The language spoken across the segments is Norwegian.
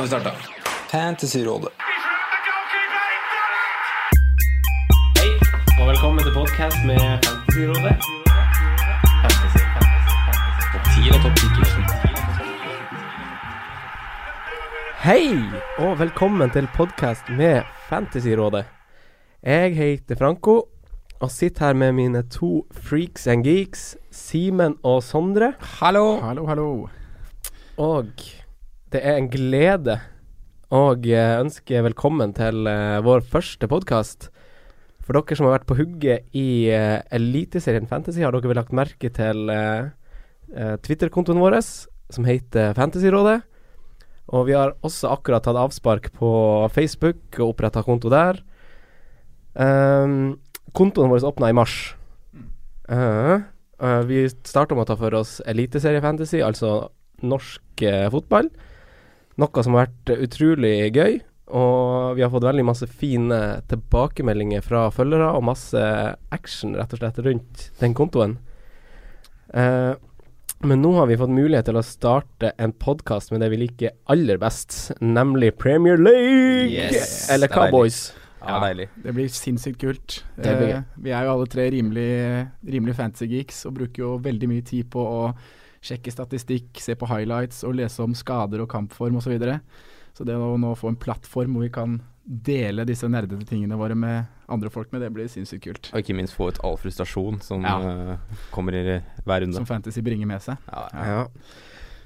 Nå har vi starta. Fantasyrådet. Hei, og velkommen til podcast med Fantasyrådet. Fantasy, fantasy, fantasy. Topp 10 og topp 10 Hei, og velkommen til podcast med Fantasyrådet. Jeg heter Franco, og sitter her med mine to freaks and geeks, Simen og Sondre. Hallo. Hallo, hallo. Og det er en glede å eh, ønske velkommen til eh, vår første podkast. For dere som har vært på hugget i uh, Eliteserien Fantasy, har dere vel lagt merke til Twitter-kontoen vår, som heter Fantasyrådet. Og vi har også akkurat tatt avspark på Facebook og oppretta konto der. Um, kontoen vår åpna i mars. Uh, uh, vi starta med å ta for oss Eliteserie Fantasy, altså norsk uh, fotball. Noe som har vært utrolig gøy. Og vi har fått veldig masse fine tilbakemeldinger fra følgere, og masse action rett og slett rundt den kontoen. Eh, men nå har vi fått mulighet til å starte en podkast med det vi liker aller best, nemlig Premier League! Yes, Eller er Cowboys. Ja, deilig. Det blir sinnssykt kult. Blir Eh, vi er jo alle tre rimelig, rimelig fancy geeks og bruker jo veldig mye tid på å sjekke statistikk, se på highlights og lese om skader og kampform osv. Så, videre. så det å nå få en plattform hvor vi kan dele disse nerdete tingene våre med andre folk med, det blir sinnssykt kult. Og ikke minst få ut all frustrasjon som Ja. eh, kommer i hver runde. Som fantasy bringer med seg. Ja, Ja.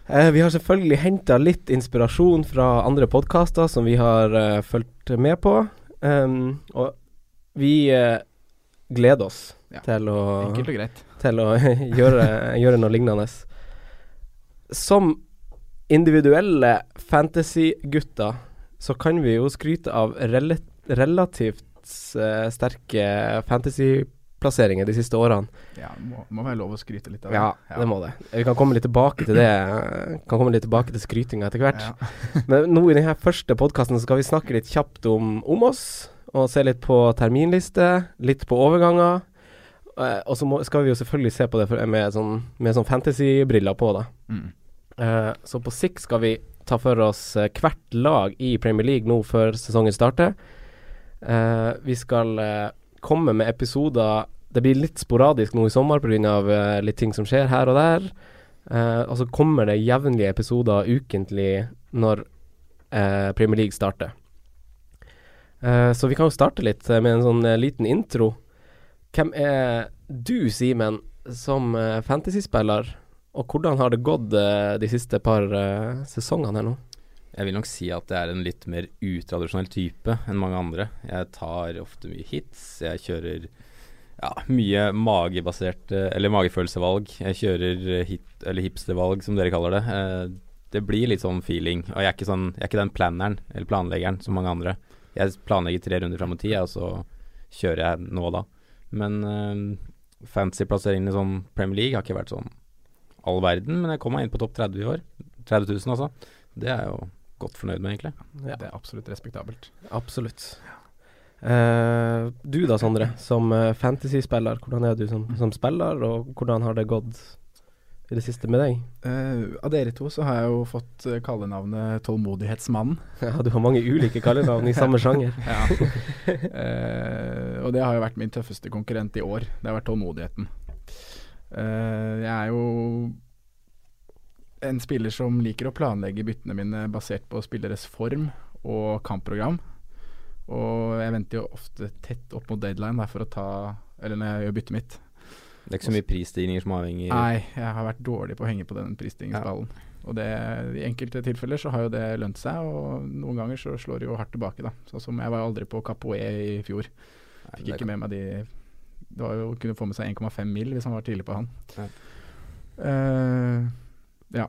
Eh, vi har selvfølgelig henta litt inspirasjon fra andre podkaster som vi har uh, fulgt med på. Um, og vi uh, gleder oss Ja. til å til å gjøre, gjøre noe lignende. Som individuelle fantasy-gutter så kan vi jo skryte av rel relativt uh, sterke fantasy-plasseringer de siste årene. Ja, det må, må være lov å skryte litt av det. Ja, det må det. Vi kan komme litt tilbake til det. eh, Kan komme litt tilbake til skrytinga etter hvert. Ja. Men nå i denne første podkasten skal vi snakke litt kjapt om, om oss. Og se litt på terminliste, litt på overganger. Eh, og så må, skal vi jo selvfølgelig se på det for, med sånn, med sånn fantasy-briller på, da. Mm. Eh, så på sikt skal vi ta for oss eh, hvert lag i Premier League nå før sesongen starter. Eh, vi skal komme med episoder Det blir litt sporadisk nå i sommer pga. Uh, litt ting som skjer her og der. Og så kommer det jevnlige episoder ukentlig når Premier League starter. Så vi kan jo starte litt med en sånn liten intro. Hvem er du, Simen, som fantasyspiller? Og hvordan har det gått eh, de siste par eh, sesongene her nå? Jeg vil nok si at jeg er en litt mer utradisjonell type enn mange andre. Jeg tar ofte mye hits. Jeg kjører ja, mye magebasert eh, eller magefølelsevalg. Jeg kjører hit, eller hipstervalg, som dere kaller det. Det blir litt sånn feeling. Og jeg er ikke, sånn, jeg er ikke den planneren eller planleggeren som mange andre. Jeg planlegger tre runder fram i tid, og så kjører jeg nå og da. Men uh, fancy-plasseringene som Premier League har ikke vært sånn all verden, men jeg kom meg inn på topp 30 i år. 30 000, altså. Det er jeg jo godt fornøyd med, egentlig. Ja. Det er absolutt respektabelt. Absolutt. Uh, du da, Sondre, som uh, fantasyspiller, hvordan er du som, som spiller, og hvordan har det gått i det siste med deg? Uh, av dere to så har jeg jo fått uh, kallenavnet Tålmodighetsmannen. Ja, du har mange ulike kallenavn i samme sjanger. Ja. uh, og det har jo vært min tøffeste konkurrent i år. Det har vært tålmodigheten. Eh, jeg er jo en spiller som liker å planlegge byttene mine basert på spilleres form og kampprogram. Og jeg venter jo ofte tett opp mot deadline der for å ta Eller når jeg gjør byttet mitt. Det er ikke så mye prisstigninger som avhenger Nei, jeg har vært dårlig på å henge på den prisstigningsballen. Og det, i enkelte tilfeller så har jo det lønt seg, og noen ganger så slår det jo hardt tilbake, da. Sånn som jeg var jo aldri på Capoe i fjor. Fikk ikke med meg de Det var jo å kunne få med seg 1,5 mil hvis han var tidlig på han. Ja. Eh, ja.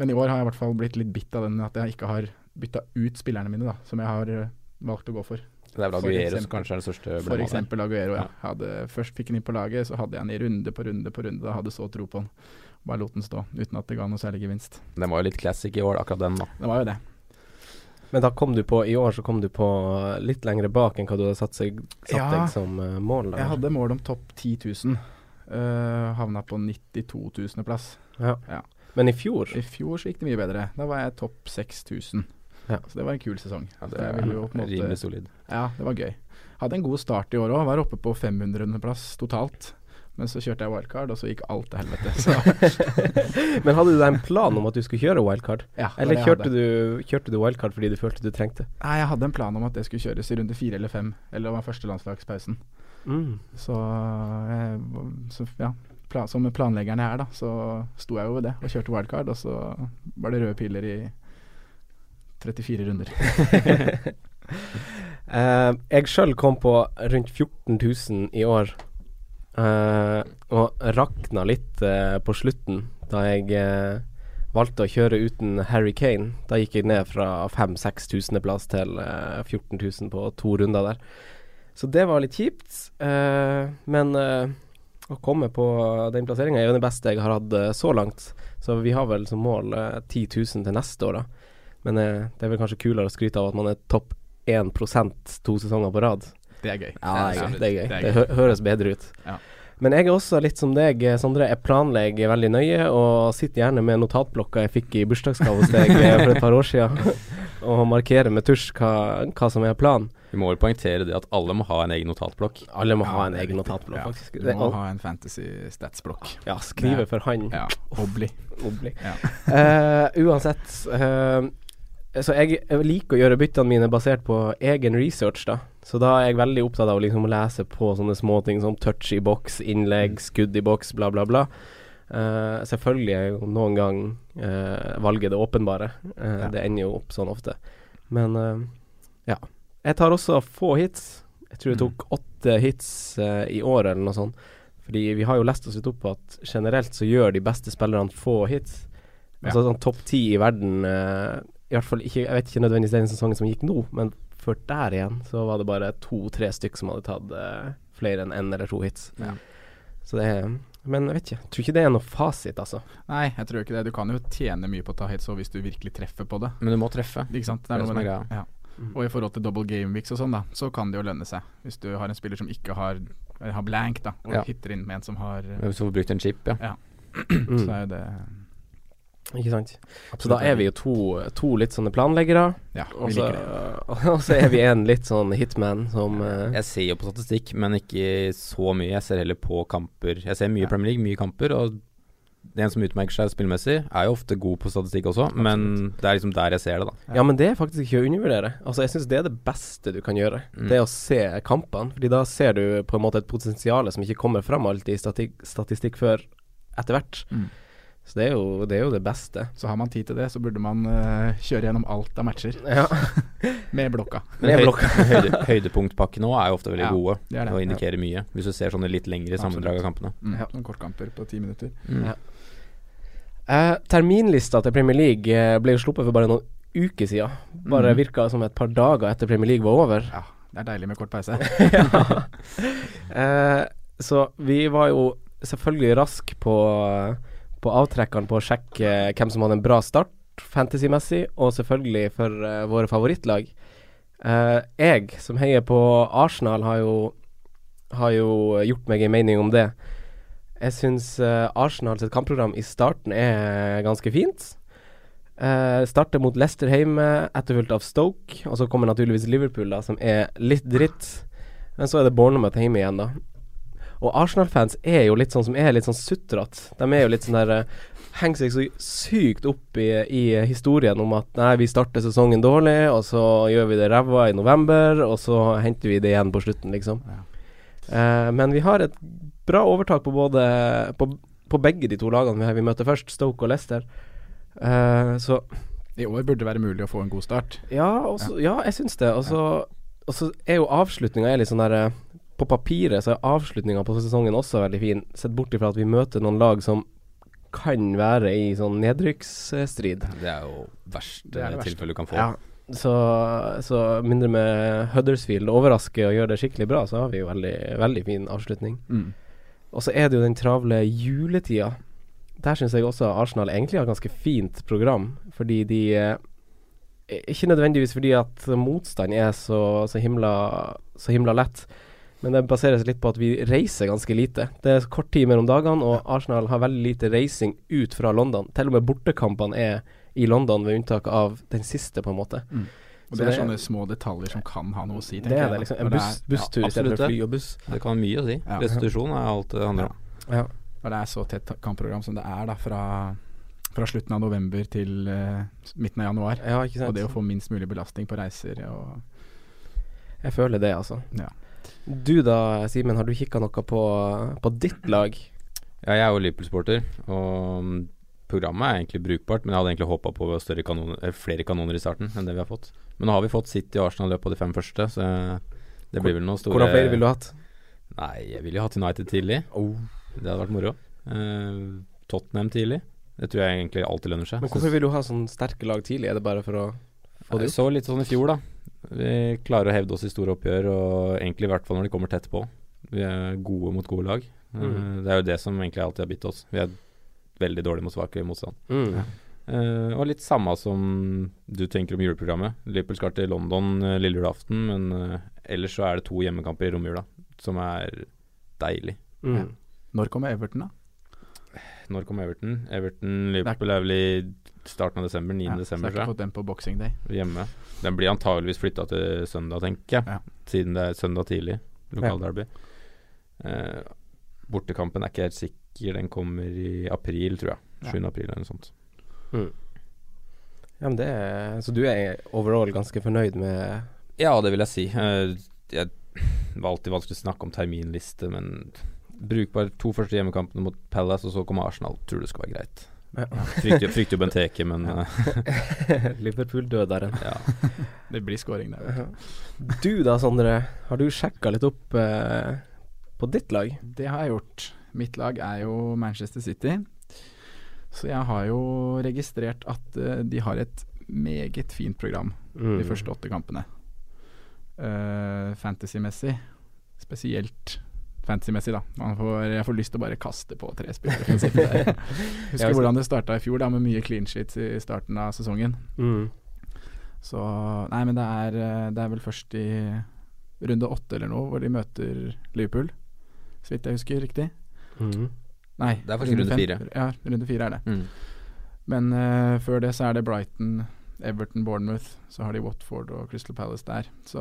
Men i år har jeg i hvert fall blitt litt bitt av den at jeg ikke har bytta ut spillerne mine, da, som jeg har eh, valgt å gå for. Det er vel Aguero som kanskje er den største For eksempel Aguero, ja. Ja. Hadde, først fikk han inn på laget, så hadde jeg han i runde på runde på runde. Da hadde så tro på han. Bare lot den stå, uten at det ga noe særlig gevinst. Den var jo litt classic i år, akkurat den, da. Det var jo det. Men da kom du på I år så kom du på litt lengre bak enn hva du hadde satt, seg, satt Ja. deg som eh, mål. Da. Jeg hadde mål om topp 10 000. Uh, havna på 92 000. plass. Ja. Ja. Men i fjor I fjor så gikk det mye bedre. Da var jeg topp 6000. Ja. Så det var en kul sesong. Ja, det jeg jo måte- rimelig solid. Ja, det var gøy. Hadde en god start i år òg. Var oppe på 500.-plass totalt. Men så kjørte jeg wildcard, og så gikk alt til helvete. Så Men hadde du da en plan om at du skulle kjøre wildcard? ja, Eller kjørte du, kjørte du wildcard fordi du følte du trengte? Nei, jeg hadde en plan om at det skulle kjøres i runde fire eller fem. Eller det var første landslagspausen. Mm. Så, jeg, så ja. Plan, som planleggeren jeg er, da, så sto jeg jo ved det og kjørte wildcard. Og så var det røde piler i 34 runder. uh, jeg sjøl kom på rundt 14 000 i år. Eh, og rakna litt uh, på slutten da jeg uh, valgte å kjøre uten Harry Kane. Da gikk jeg ned fra 5000-6000-plass til eh, 14 000 på to runder der. Så det var litt kjipt. men å komme på den plasseringa er jo det beste jeg har hatt så langt. Så vi har vel som mål eh, 10 000 til neste år, da. Men det er vel kanskje kulere å skryte av at man er topp 1% to sesonger på rad. Det er gøy. Ja, det er gøy. Det, er gøy. Det hø høres bedre ut. Ja. Men jeg er også litt som deg, eh, Sondre. Jeg planlegger veldig nøye, og sitter gjerne med notatblokka jeg fikk i bursdagsgave hos deg eh, for et par år siden, og markerer med tusj hva, hva som er planen. Vi må vel poengtere det at alle må ha en egen notatblokk. Alle må Ja, ha en egen notatblokk, Ja. faktisk. Du må ha en fantasy statsblokk. ja, skrive for han. Ja, Obli. Obli. Ja. uh, uansett eh, Så jeg liker å gjøre byttene mine basert på egen research, da. Så da er jeg veldig opptatt av å liksom lese på sånne småting som touch i boks, innlegg, skudd i boks, bla, bla, bla. Uh, selvfølgelig er jo noen gang uh, valget det åpenbare. Uh, Ja. Det ender jo opp sånn ofte. Men ja. Jeg tar også få hits. Jeg tror jeg Mm. tok åtte hits i år, eller noe sånt. Fordi vi har jo lest oss litt opp på at generelt så gjør de beste spillerne få hits. Ja. Altså sånn topp ti i verden I hvert fall ikke Jeg vet ikke nødvendigvis den sesongen som gikk nå, men før der igjen så var det bare to-tre stykk som hadde tatt uh, flere enn én eller to hits. Ja. Så det er Men jeg vet ikke. Jeg tror ikke det er noe fasit, altså. Nei, jeg tror ikke det. Du kan jo tjene mye på å ta hits òg hvis du virkelig treffer på det. Men du må treffe. Ikke sant? Det er det noe som med er Ja. Og i forhold til double game weeks og sånn, da, så kan det jo lønne seg. Hvis du har en spiller som ikke har har blank, da, og Ja. hitter inn med en som har du får brukt en chip, ja. Så Mm. er jo det Ikke sant. Så da er vi jo to, to litt sånne planleggere, Ja, vi så, liker det. og så er vi en litt sånn hitman som uh, Jeg ser jo på statistikk, men ikke så mye. Jeg ser heller på kamper. Jeg ser mye Ja. Premier League, mye kamper. Og den som utmerker seg spillmessig, er jo ofte god på statistikk også, men det er liksom der jeg ser det, da. Ja, men det er faktisk ikke å undervurdere. Altså, jeg syns det er det beste du kan gjøre. Mm. Det er å se kampene. Fordi da ser du på en måte et potensial som ikke kommer fram alltid i stati statistikk før etter hvert. Mm. Så det er, jo, det er jo det beste. Så har man tid til det, så burde man uh, kjøre gjennom alt av matcher Ja. med blokka. Med Men høy, blokka. høyde, høydepunktpakkene òg er jo ofte veldig Ja, gode det det. og indikerer mye. Hvis du ser sånne litt lengre sammendrag av kampene. Mm, Ja. Noen kortkamper på ti minutter. Mm. Ja. Eh, terminlista til Premier League eh, ble jo sluppet for bare noen uker siden. Bare mm. virka som et par dager etter Premier League var over. Ja, det er deilig med kort pause. ja. eh, så vi var jo selvfølgelig rask på, på avtrekkeren på å sjekke hvem som hadde en bra start fantasymessig, og selvfølgelig for uh, våre favorittlag. Uh, jeg, som heier på Arsenal, har jo, har jo gjort meg en mening om det. Jeg syns uh, Arsenal sitt kampprogram i starten er ganske fint. Uh, starter mot Leicester hjemme, etterfulgt av Stoke. Og så kommer naturligvis Liverpool, da, som er litt dritt. Men så er det Bournemouth hjemme igjen, da. Og Arsenal-fans er jo litt sånn som er litt sånn sutrete. De er jo litt sånn der eh, Henger seg så sykt opp i, i historien om at nei, vi starter sesongen dårlig, og så gjør vi det ræva i november, og så henter vi det igjen på slutten, liksom. Eh, men vi har et bra overtak på både på, på begge de to lagene vi, vi møter først, Stoke og Leicester. Eh, så I år burde det være mulig å få en god start. Ja, også, ja. jeg syns det. Og så er jo avslutninga litt sånn der eh, På papiret så er avslutninga på sesongen også veldig fin, sett bort ifra at vi møter noen lag som kan være i sånn nedrykksstrid. Det er jo verste Det det tilfellet du kan få. Ja, så, så mindre med Huddersfield overrasker og gjør det skikkelig bra, så har vi jo veldig, veldig fin avslutning. Mm. Og så er det jo den travle juletida. Der syns jeg også Arsenal egentlig har ganske fint program, fordi de eh, Ikke nødvendigvis fordi at motstand er så, så, himla, så himla lett, men det baserer seg litt på at vi reiser ganske lite. Det er kort tid mellom dagene, og Arsenal har veldig lite reising ut fra London. Til og med bortekampene er i London, ved unntak av den siste, på en måte. Mm. Og Så det er sånne små detaljer som kan ha noe å si, Det tenker er jeg. det, liksom. En det buss, busstur Ja, istedenfor fly og buss. Det kan ha mye å si. Ja. Restitusjon er alt det handler om. Ja. Når det er så tett kampprogram som det er da fra, fra slutten av november til uh, midten av januar. Ja, ikke sant. Og det å få minst mulig belastning på reiser og Jeg føler det, altså. Ja. Du da, Simen, har du kikka noe på, på ditt lag? Ja, jeg er jo Liverpool-sporter, og mm, programmet er egentlig brukbart, men jeg hadde egentlig håpa på kanoner, eh, flere kanoner i starten enn det vi har fått. Men nå har vi fått City og Arsenal løpet av de fem første, så det blir vel noen store Hvordan flere ville du hatt? Nei, jeg ville jo hatt United tidlig. Oh. Det hadde vært moro. Uh, Tottenham tidlig. Det tror jeg egentlig alltid lønner seg. Men hvorfor vil du ha sånn sterke lag tidlig? Er det bare for å få det så litt sånn i fjor, da. Vi klarer å hevde oss i store oppgjør, og egentlig i hvert fall når de kommer tett på. Vi er gode mot gode lag. Eh, Mm. Det er jo det som egentlig alltid har bitt oss. Vi er veldig dårlige mot svake motstand. Mm. Uh, og litt samme som du tenker om juleprogrammet. Liverpool skal til London uh, lille julaften, men uh, ellers så er det to hjemmekamper i romjula, som er deilig. Mm. Når kommer Everton, da? Når kommer Everton? Everton-Liverpool er vel i starten av desember, 9. Ja, så jeg har ikke fått den på Boxing Day. Hjemme. Den blir antageligvis flytta til søndag, tenker jeg. Ja. Siden det er søndag tidlig. Lokalderby. Eh, bortekampen er ikke helt sikker. Den kommer i april, tror jeg. 7. april eller noe sånt. Mm. Ja, men det er Så du er overall ganske fornøyd med Ja, det vil jeg si. Eh, jeg, det var alltid vanskelig å snakke om terminliste, men brukbar to første hjemmekampene mot Palace, og så kommer Arsenal. Tror det skal være greit. Ja. Frykter, frykter jo Benteke, men eh, Liverpool-døderen. ja. Det blir scoring der. Du da, Sondre. Har du sjekka litt opp eh, på ditt lag? Det har jeg gjort. Mitt lag er jo Manchester City. Så jeg har jo registrert at uh, de har et meget fint program Mm. de første åtte kampene. Uh, Fantasy-messig. Spesielt fantasy-messig, da. Man får, jeg får lyst til å bare kaste på tre spillere. Husker Ja, hvordan det starta i fjor, da med mye clean sheets i starten av sesongen. Mm. Så Nei, men det er, eh, det er vel først i runde åtte eller noe hvor de møter Liverpool, så vidt jeg husker riktig. Mm. Nei, Det er faktisk runde runde fire. Ja, runde fire er det. Mm. Men uh, før det så er det Brighton, Everton, Bournemouth. Så har de Watford og Crystal Palace der. Så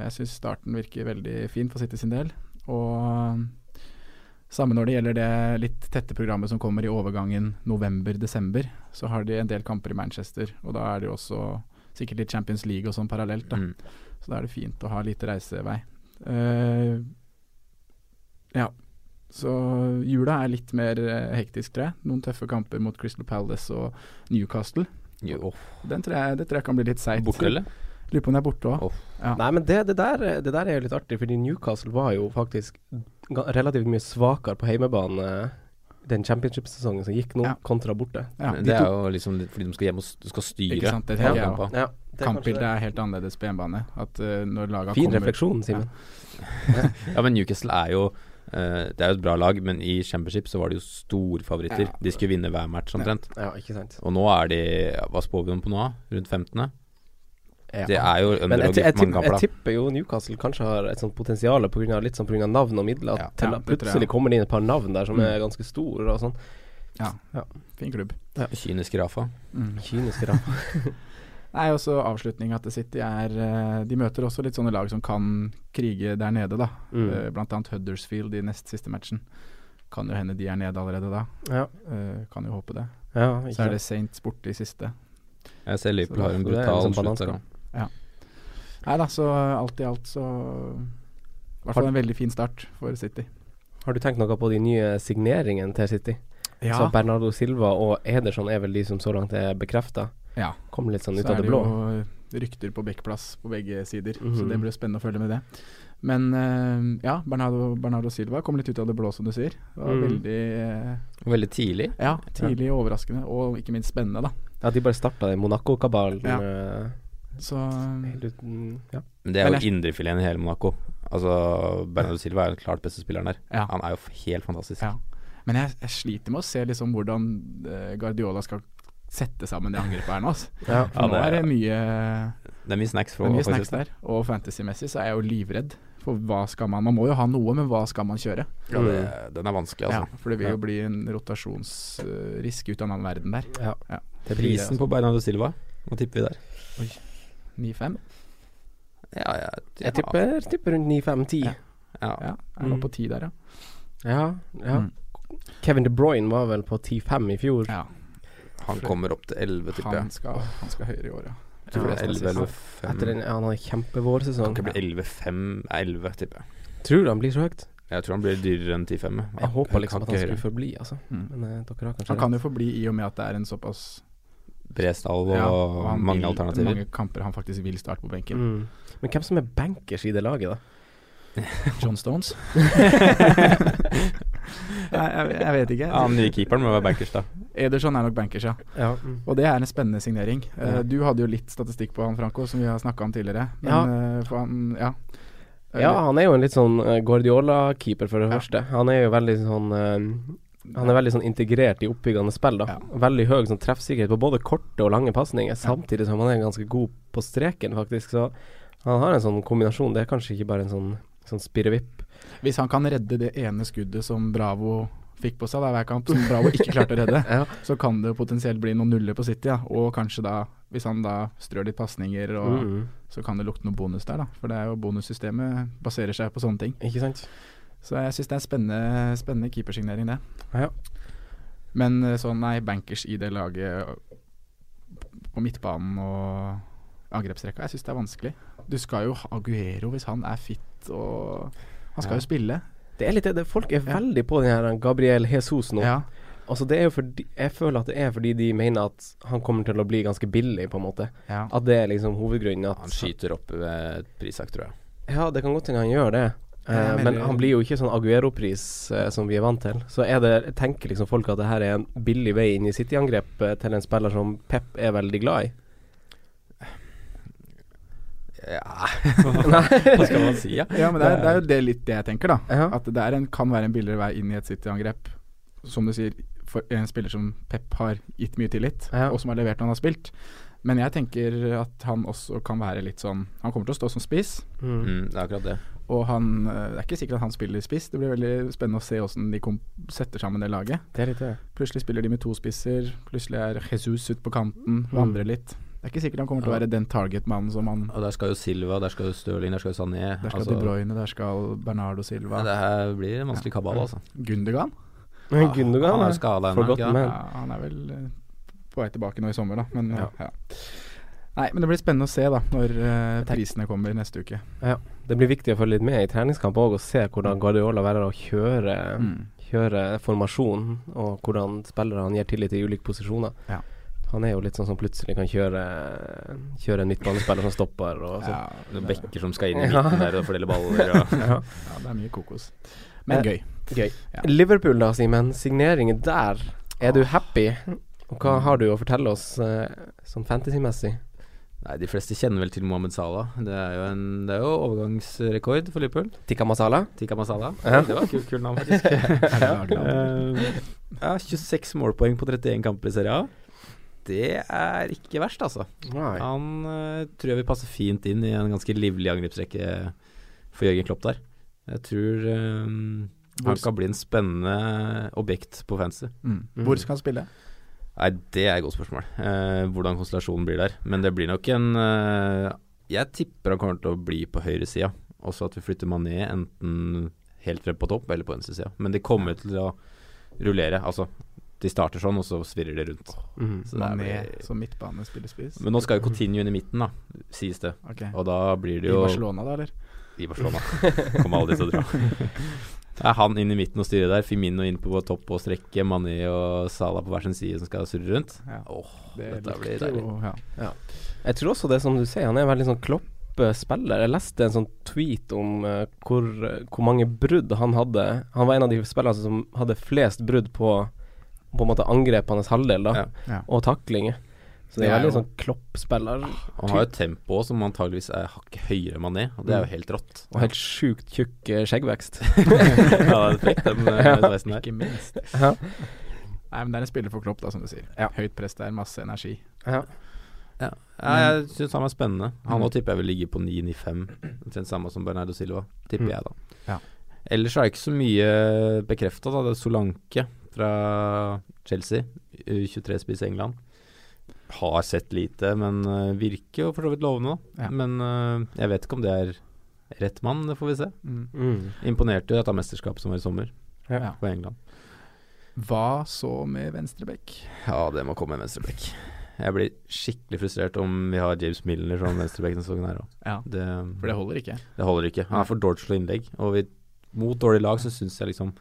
jeg syns starten virker veldig fin for City sin del. Og samme når det gjelder det litt tette programmet som kommer i overgangen november-desember, så har de en del kamper i Manchester, og da er det jo også sikkert litt Champions League og sånn parallelt. da Mm. Så da er det fint å ha litt reisevei. Uh, ja. Så jula er litt mer eh, hektisk, tror jeg. Noen tøffe kamper mot Crystal Palace og Newcastle. Jo, Den tror jeg, det tror jeg kan bli litt seigt. Borte, eller? Lurer på om de er borte òg. Oh. Ja. Nei, men det, det, der, det der er jo litt artig, fordi Newcastle var jo faktisk relativt mye svakere på heimebane den championship-sesongen som gikk nå, Ja. kontra borte. Ja, de det er jo liksom fordi de skal hjem og du skal styre. Ikke sant, det er. Ja, kanskje Kampbildet er helt annerledes på hjemmebane. At uh, når laga Fin kommer refleksjon, Simen. Ja, men Newcastle er jo uh, Det er jo et bra lag, men i Championship så var de jo storfavoritter. Ja. De skulle vinne hver match omtrent. Ja, ikke sant. Og nå er de Hva spår vi dem på nå? Rundt 15.? Ja. Det er jo Men jeg, jeg, jeg, jeg tipper jo Newcastle kanskje har et sånt potensial av, litt sånn pga. navn og midler. At Ja, til ja, plutselig kommer det inn et par navn der som Mm. er ganske store og sånn. Ja, Ja. fin klubb. Kyniske Rafa. Mm. Kynisk Rafa. Nei, også avslutninga til City er eh, De møter også litt sånne lag som kan krige der nede, da. Mm. Eh, Blant annet Huddersfield i nest siste matchen. Kan jo hende de er nede allerede da. Ja. Eh, Kan jo håpe det. Ja, Så er det Saints borte i siste. Jeg ser Liverpool har en brutal liksom slutt der òg. Nei da, så alt i alt så I hvert fall en veldig fin start for City. Har du tenkt noe på de nye signeringene til City? Ja. Så Bernardo Silva og Ederson er vel de som så langt er bekrefta. Ja. Kom litt sånn ut Så av er det det jo rykter på backplass på begge sider, så Mhm. det blir spennende å følge med det. Men eh, ja, Bernardo, Bernardo Silva kom litt ut av det blå, som du sier. Det var Mm. veldig eh, Veldig tidlig. Ja, tidlig overraskende, og ikke minst spennende, da. Ja, de bare starta den Monaco-kabalen. Ja. Så helt uten Ja. Men det er jo indrefileten i hele Monaco. Altså Bernardo Silva er den klart beste spilleren der. Ja. Han er jo helt fantastisk. Ja. Men jeg, jeg sliter med å se liksom hvordan eh, Guardiola skal sette sammen det angrepet her nå. Altså. Ja. For Ja, nå det er det mye, Det er mye snacks for det er mye snacks der. Og fantasy-messig så er jeg jo livredd. For hva skal man Man må jo ha noe, men hva skal man kjøre? Ja, det, den er vanskelig, Ja, altså. for det vil Ja. jo bli en rotasjonsrisk ut av en annen verden der. ja. Ja. Det er Prisen på Bernardo Silva, hva tipper vi der? 9-5? Ja, ja, Jeg tipper, tipper rundt 9-5-10. Ja. Ja, jeg Mm. på 10 der, ja. Ja. ja. Mm. Kevin De Bruyne var vel på 10-5 i fjor. ja. Han kommer opp til 11, tipper Han jeg. skal, han skal høyere i år, ja. Ja, Tror det er 11 sist. eller 5 Etter en, han har kjempevårsesong. Kan ikke bli 11-5, 11, tipper jeg. Tror du han blir så høyt? Jeg tror han blir dyrere enn 10-5. ja. Jeg håper liksom at han skulle forbli, altså. Mm. Men eh, dere har Han kan jo forbli i og med at det er en såpass Bred stall og ja, og mange vil- alternativer. Mange kamper han faktisk vil starte på benken. Mm. Men hvem som er bankers i det laget, da? John Stones? Nei, jeg, jeg vet ikke. Ja, Den nye keeperen må være bankers, da. Ederson er nok bankers, ja. Ja. Mm. Og det er en spennende signering. Ja. du hadde jo litt statistikk på han, Franco, som vi har snakka om tidligere. Men Ja. Uh, for han, ja. Ja, han er jo en litt sånn eh, Guardiola-keeper, for det Ja. første. Han er jo veldig sånn eh, Han er veldig sånn integrert i oppbyggende spill, da. Ja. Veldig høy sånn treffsikkerhet på både korte og lange pasninger, samtidig som han er ganske god på streken, faktisk. Så han har en sånn kombinasjon. Det er kanskje ikke bare en sånn, sånn spirrevipp. Hvis han kan redde det ene skuddet som Bravo fikk på seg da, hver kamp, som Bravo ikke klarte å redde, Ja. så kan det potensielt bli noen nuller på City. Ja. Og kanskje da, hvis han da strør litt pasninger, Mm. så kan det lukte noe bonus der, da. For det er jo bonussystemet baserer seg på sånne ting. Ikke sant? Så jeg syns det er en spennende, spennende keepersignering, det. Ja. Men eh, sånn, nei, bankers i det laget på midtbanen og angrepsrekka, jeg syns det er vanskelig. Du skal jo ha Aguero hvis han er fit og Han skal Ja. jo spille. Det er litt det, Folk er Ja. veldig på den her Gabriel Jesus nå. Ja. Altså det er jo fordi Jeg føler at det er fordi de mener at han kommer til å bli ganske billig, på en måte. ja. At det er liksom hovedgrunnen. At Han skyter opp ved prisjakt, tror jeg. Ja, det kan godt hende han gjør det. Eh, men han blir jo ikke sånn Aguero-pris uh, som vi er vant til. Så er det, tenker liksom folk at det her er en billig vei inn i City-angrep uh, til en spiller som Pep er veldig glad i. Ja Hva skal man si, ja? ja, men det er, det er jo det litt det jeg tenker, da. -huh. At det er en, kan være en billigere vei inn i et City-angrep. Som du sier, for en spiller som Pep har gitt mye tillit, -huh. og som har levert når han har spilt. Men jeg tenker at han også kan være litt sånn Han kommer til å stå som spiss. Mm. Mm, det er akkurat det. Og han, eh, det er ikke sikkert at han spiller spiss. Det blir veldig spennende å se hvordan de kom, setter sammen det laget. Det er litt det. Plutselig spiller de med to spisser. Plutselig er Jesus ute på kanten, Mm. vandrer litt. Det er ikke sikkert han kommer til å være den target-mannen som han Og der skal jo Silva, der skal jo Stirling, der skal jo Sané. Der skal altså, De Bruyne, der skal Bernardo Silva. ja, det her blir en vanskelig kabal, altså. Gundogan? Men Gundogan han er jo skada ennå. Ja, han er vel eh, på vei tilbake nå i sommer, da. Men Ja. ja. Nei, men det blir spennende å se da når uh, prisene kommer neste uke. Det blir viktig å følge litt med i treningskamp òg, og se hvordan Guardiola velger å kjøre, Mm. kjøre formasjonen og hvordan spillere han gir tillit i ulike posisjoner. Ja. Han er jo litt sånn som plutselig kan kjøre Kjøre en midtbanespiller som stopper og. Ja, bekker som skal inn i midten der og fordele baller. Og. Ja. ja, det er mye kokos. Men Eh, gøy. Gøy. Ja. Liverpool da, Simen. Signeringen der. Er du happy? Og hva har du å fortelle oss eh, sånn fantasy-messig? Nei, De fleste kjenner vel til Mohammed Salah. Det er jo, en, det er jo overgangsrekord for Liverpool. Tikka masala? Tikka Masala. Ja. Det var et kult, kult navn, faktisk. Eh, ja, 26 målpoeng på 31 kamper i Serie A. Det er ikke verst, altså. Nei. Han uh, tror jeg vil passe fint inn i en ganske livlig angrepsrekke for Jørgen Klopp der. Jeg tror um, han kan bli en spennende objekt på fancy. Mm. Mm. Hvor skal han spille? Nei, det er et godt spørsmål. Eh, hvordan konstellasjonen blir der. Men det blir nok en eh, Jeg tipper han kommer til å bli på høyresida. Også at vi flytter Mané enten helt frem på topp eller på venstresida. Men de kommer til å rullere. Altså, de starter sånn, og så svirrer det rundt. Mm. Så Mané blir- som midtbane spiller spiss. Men nå skal jo Coutinho inn i midten, da, sies det. Okay. Og da blir det I Barcelona, da, eller? I Barcelona. Kommer aldri til å dra. Det er han inn i midten og styrer der. Firmino inn på topp og strekke. Mané og Salah på hver sin side som skal surre rundt. Ja. Åh, Det dette blir deilig. jo- ja. Jeg tror også det som du sier, han er veldig sånn kloppespiller. Jeg leste en sånn tweet om uh, hvor, hvor mange brudd han hadde. Han var en av de spillerne som hadde flest brudd på På en måte angrep hans halvdel, da, Ja. Ja. og taklinger. Så det Det er litt veldig sånn kloppspiller. Han har jo et tempo som antageligvis er hakket høyere enn Mané, og det er jo helt rått. Og helt sjukt tjukk eh, skjeggvekst. ja, det er frekk, den eh, sveisen der. Ikke minst. Ja. Nei, men det er en spiller for Klopp, da, som du sier. Ja. Høyt press der, masse energi. ja. Ja. Ja, jeg syns han er spennende. Han nå tipper jeg vil ligge på 9-9-5. Omtrent samme som Bernardo Silva, tipper Mm. jeg da. Ja. Ellers er det ikke så mye bekrefta, da. Det er Solanke fra Chelsea, U23-spiss i England. Har sett lite, men øh, virker jo for så vidt lovende. Ja. Men øh, jeg vet ikke om det er rett mann, det får vi se. Mm. Mm. Imponerte jo dette mesterskapet som var i sommer, Ja. på England. Hva så med venstrebekk? Ja, det må komme en venstrebekk. Jeg blir skikkelig frustrert om vi har James Milner som venstrebekk denne sesongen her òg. Ja, for det holder ikke. det holder ikke. Han er for dårlig til slå innlegg. Og vi, mot dårlige lag så syns jeg liksom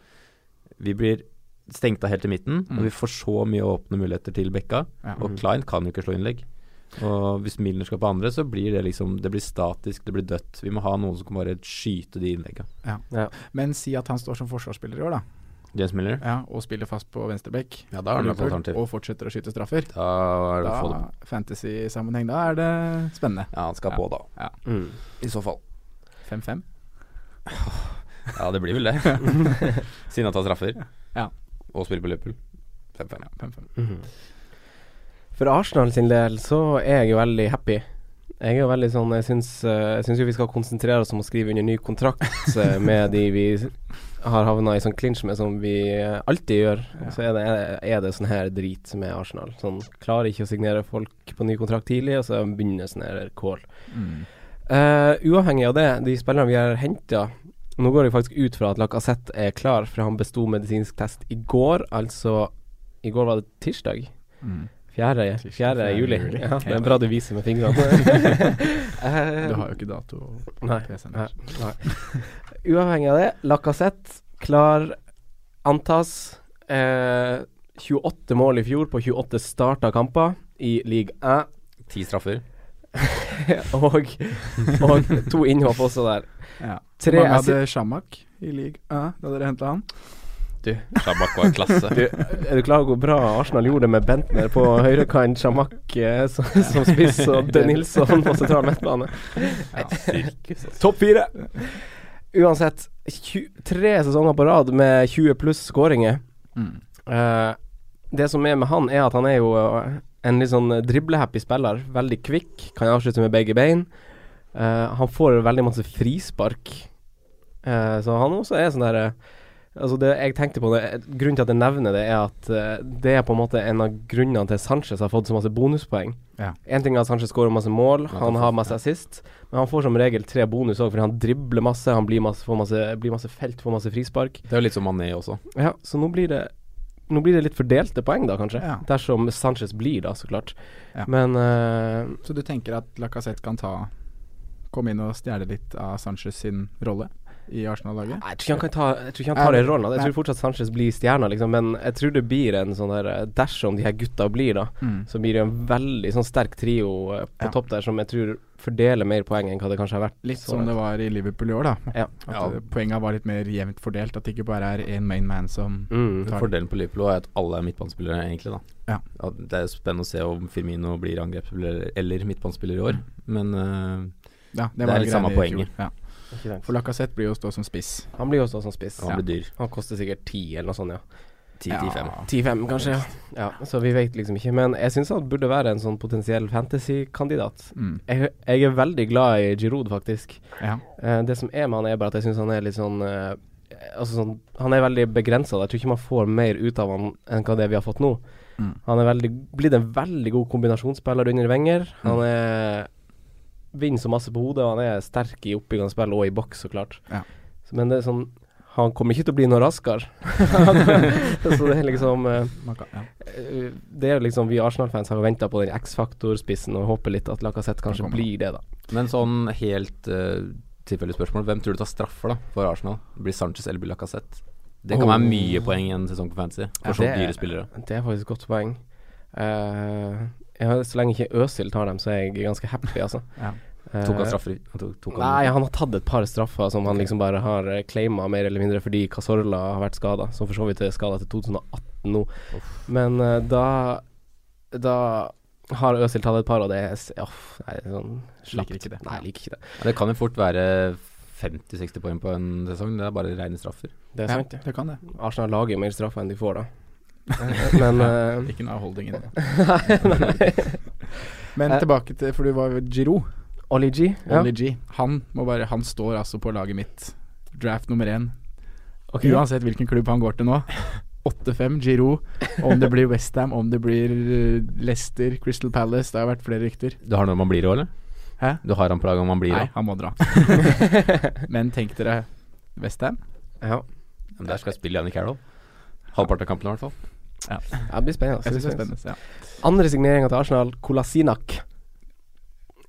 vi blir stengt av helt i midten, Mm. og vi får så mye åpne muligheter til bekka. Ja. Og Klein kan jo ikke slå innlegg. Og hvis Milner skal på andre, så blir det liksom Det blir statisk, det blir dødt. Vi må ha noen som kan bare skyte de innleggene Ja Men si at han står som forsvarsspiller i år, da. James Miller. Ja, og spiller fast på venstreback. Ja, da er han alternativ. Og fortsetter å skyte straffer. Da er det Da, fantasy-sammenheng, da er det spennende. Ja, han skal Ja. på, da. Ja. Mm. I så fall. 5-5. Ja, det blir vel det. Siden han tar straffer. Ja. Og spiller på Liverpool. 5-5. Ja, 5-5. Mhm. For Arsenal sin del så er jeg jo veldig happy. Jeg er jo veldig sånn Jeg syns, eh, jeg syns jo vi skal konsentrere oss om å skrive under ny kontrakt eh, med de vi har havna i sånn clinch med, som vi eh, alltid gjør. Ja. Så er det, er det sånn her drit med Arsenal. Sånn Klarer ikke å signere folk på ny kontrakt tidlig, og så begynner sånn her kål. Mm. Uh, uavhengig av det, de spillerne vi har henta Nå går jeg faktisk ut fra at Lacassette er klar, for han besto medisinsk test i går. Altså I går var det tirsdag. Mm. Fjerde, Tirsdag, fjerde fjerde juli. juli. Ja, det er bra du viser med fingrene. Eh, Du har jo ikke dato Nei, nei, nei. Uavhengig av det, Lacassette klar antas. Eh, 28 mål i fjor på 28 starta kamper i league 1. Ti straffer. og, og to innhopp også der. Ja. Tre mange hadde Shamak i league A da dere henta han? Du, Shamak var klasse. Du, er du klar over hvor bra Arsenal gjorde det med Bentner på høyrekant, Shamak eh, som, som spiss og De Nilsson på sentral midtbane? Sirkus, altså. Topp fire! Uansett, 20, tre sesonger på rad med 20 pluss skåringer. Mm. Uh, det som er med han, er at han er jo eh, en litt sånn driblehappy spiller. Veldig kvikk, kan avslutte med begge bein. Uh, han får veldig masse frispark. Eh, så han også er sånn der eh, Altså det jeg tenkte på det Grunnen til at jeg nevner det, er at eh, det er på en måte en av grunnene til Sanchez har fått så masse bonuspoeng. Ja. En ting er at Sanchez skårer masse mål, Ja, han har masse assist, men han får som regel tre bonus òg, fordi han dribler masse, han blir masse, får masse, blir masse felt, får masse frispark. Det er jo litt som Mané også. Ja, så nå blir det Nå blir det litt fordelte poeng, da, kanskje. Ja. Dersom Sanchez blir, da, så klart. Ja. Men uh, Så du tenker at Lacassette kan ta komme inn og stjele litt av Sanchez sin rolle i Arsenal-laget? jeg tror ikke han kan ta Jeg tror ikke han tar den rollen. Jeg tror fortsatt Sanchez blir stjerna, liksom. Men jeg tror det blir en sånn der eh, Dersom de her gutta blir, da, Mm. så blir det en veldig sånn sterk trio eh, på Ja. topp der som jeg tror fordeler mer poeng enn hva det kanskje har vært. Litt som det var i Liverpool i år, da. Ja. At Ja. eh, poenga var litt mer jevnt fordelt. At det ikke bare er én main man som Mm. tar Fordelen på Liverpool er at alle er midtbanespillere, egentlig. da Ja. Det er spennende å se om Firmino blir angrepsspiller eller midtbanespiller i år, men uh, Ja, Det er litt samme poenget. Ja. For Lacassette blir jo å stå som spiss. Han blir jo stå som spiss. han blir dyr. Han koster sikkert ti eller noe sånt, ja. 10-10-5. 10-5 kanskje, ja. ja. Så vi vet liksom ikke. Men jeg syns han burde være en sånn potensiell fantasy-kandidat. Mm. Jeg, jeg er veldig glad i Giroud, faktisk. Ja. Eh, det som er med han, er bare at jeg syns han er litt sånn eh, Altså sånn Han er veldig begrensa. Jeg tror ikke man får mer ut av han enn hva det vi har fått nå. Mm. Han er veldig, blitt en veldig god kombinasjonsspiller under Wenger. Han er vinner så masse på hodet, og han er sterk i oppbyggende spill og i boks, så klart. Ja. Men det er sånn Han kommer ikke til å bli noe raskere. så det er liksom eh, eh, Det er liksom Vi Arsenal-fans har venta på den X-faktor-spissen og håper litt at Lacassette kanskje blir det, da. Men sånn helt uh, tilfeldig spørsmål. Hvem tror du tar straffer da for Arsenal? Blir Sanchez eller blir Lacassette? Det kan Oh. være mye poeng i en sesong på fantasy for Ja, så dyre spillere. Det er faktisk et godt poeng. Eh, ja, så lenge ikke Øsil tar dem, så er jeg ganske happy, altså. Ja. Eh, Tok han straffer? Han tok, tok han- Nei, han har tatt et par straffer som han liksom bare har uh, claima mer eller mindre fordi Casorla har vært skada, som for så vidt er skada til 2018 nå. Men uh, da Da har Øsil tatt et par, og det er s- nei, sånn slapt. Liker ikke det. Nei, liker ikke det. Ja, Det kan jo fort være 50-60 poeng på en sesong. Det er bare rene straffer. Det er sant, det. det kan det. Arsenal lager jo mer straffer enn de får, da. Eh, Men uh, Ikke noe holding i det. Nei, nei. Men Eh. tilbake til For du var Giro. Oli G. Ja. G. Han, bare, han står altså på laget mitt. Draft nummer én. Okay. Uansett hvilken klubb han går til nå. 8-5 Giro. Om det blir Westham, om det blir Leicester, Crystal Palace. Det har vært flere rykter. Du har noe man blir òg, eller? Hæ? Du har han på laget om man blir Nei, òg? han må dra. Men tenk dere Westham. Ja. Men der skal jeg spille Janni Carroll. Halvparten av kampen i hvert fall. Ja, det blir spennende. Jeg Det synes det blir spennende. Ja. Andre signeringa til Arsenal, Kolasinak.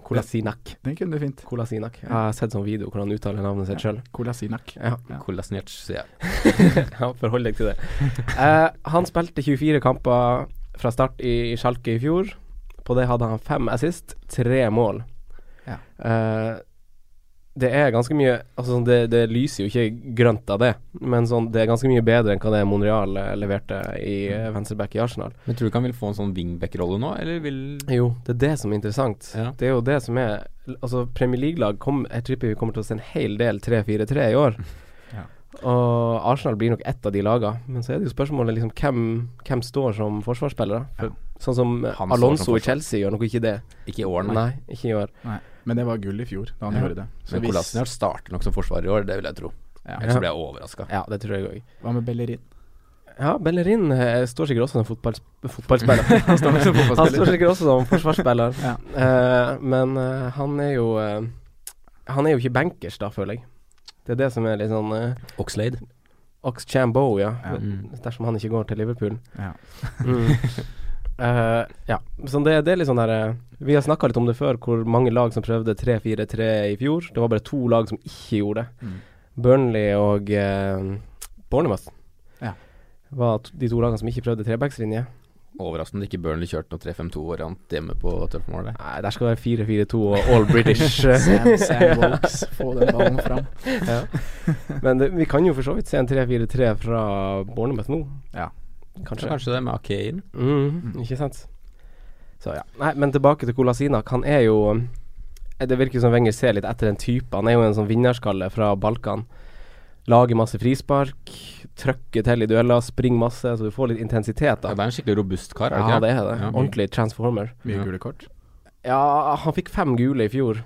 Kolasinak. Den kunne du fint. Kolasinak. Jeg har sett sånn video hvor han uttaler navnet sitt sjøl. Kolasinak. Ja. Kolasinac, sier jeg. ja, forhold deg til det. Uh, han spilte 24 kamper fra start i Schalke i fjor. På det hadde han fem assist, tre mål. Ja. Eh, det er ganske mye Altså sånn, det, det lyser jo ikke grønt av det, men sånn, det er ganske mye bedre enn hva det Monreal eh, leverte i uh, venstreback i Arsenal. Men tror du ikke han vil få en sånn wingback-rolle nå, eller vil Jo, det er det som er interessant. Ja. Det er jo det som er Altså, Premier League-lag Jeg tipper vi kommer til å se en hel del 3-4-3 i år. Ja. Og Arsenal blir nok ett av de lagene. Men så er det jo spørsmålet liksom hvem, hvem står som forsvarsspillere. For, Sånn som Alonso som i. Chelsea gjør nok ikke det. Ikke i år, nei. Nei, ikke i år. Nei. Men det var gull i fjor, da han Ja. gjorde det. Så Men hvis- Kolasnjac starter nok som forsvarer i år, det vil jeg tro. ja. Ellers blir jeg overraska. Ja, det tror jeg òg. Hva med Bellerin? Ja, Bellerin eh, står sikkert også som fotball, fotballspiller. Han står som Han står sikkert også som forsvarsspiller. Ja. uh, men uh, han er jo uh, Han er jo ikke bankers, da, føler jeg. Det er det som er litt sånn uh, Oxlade. Oxchambo, ja. Ja. Mm. Dersom han ikke går til Liverpool. Ja. Mm. Eh, ja, så det, det er litt sånn der eh, Vi har snakka litt om det før, hvor mange lag som prøvde 3-4-3 i fjor. Det var bare to lag som ikke gjorde det. Mm. Burnley og uh, Bournemouth Ja. var de to lagene som ikke prøvde trebackslinje. Overraskende ikke Burnley kjørte noe 3-5-2-variant hjemme på Turf Moor. Nei, der skal det være 4-4-2 og all British. Sam, Sam Wokes, få den ballen fram. ja. Men det, vi kan jo for så vidt se en 3-4-3 fra Bournemouth nå. Ja. Kanskje. Kanskje det med Akein. Mm, Ikke sant. Så ja. Nei, men tilbake til Kolasinak. Han er jo eh, Det virker som Wenger ser litt etter en type. Han er jo en sånn vinnerskalle fra Balkan. Lager masse frispark, trøkker til i dueller, springer masse, så du får litt intensitet. Det er en skikkelig robust kar, er det Ja, ikke? det er det. Ja. Ordentlig transformer. Mye gule kort. Ja, han fikk fem gule i fjor,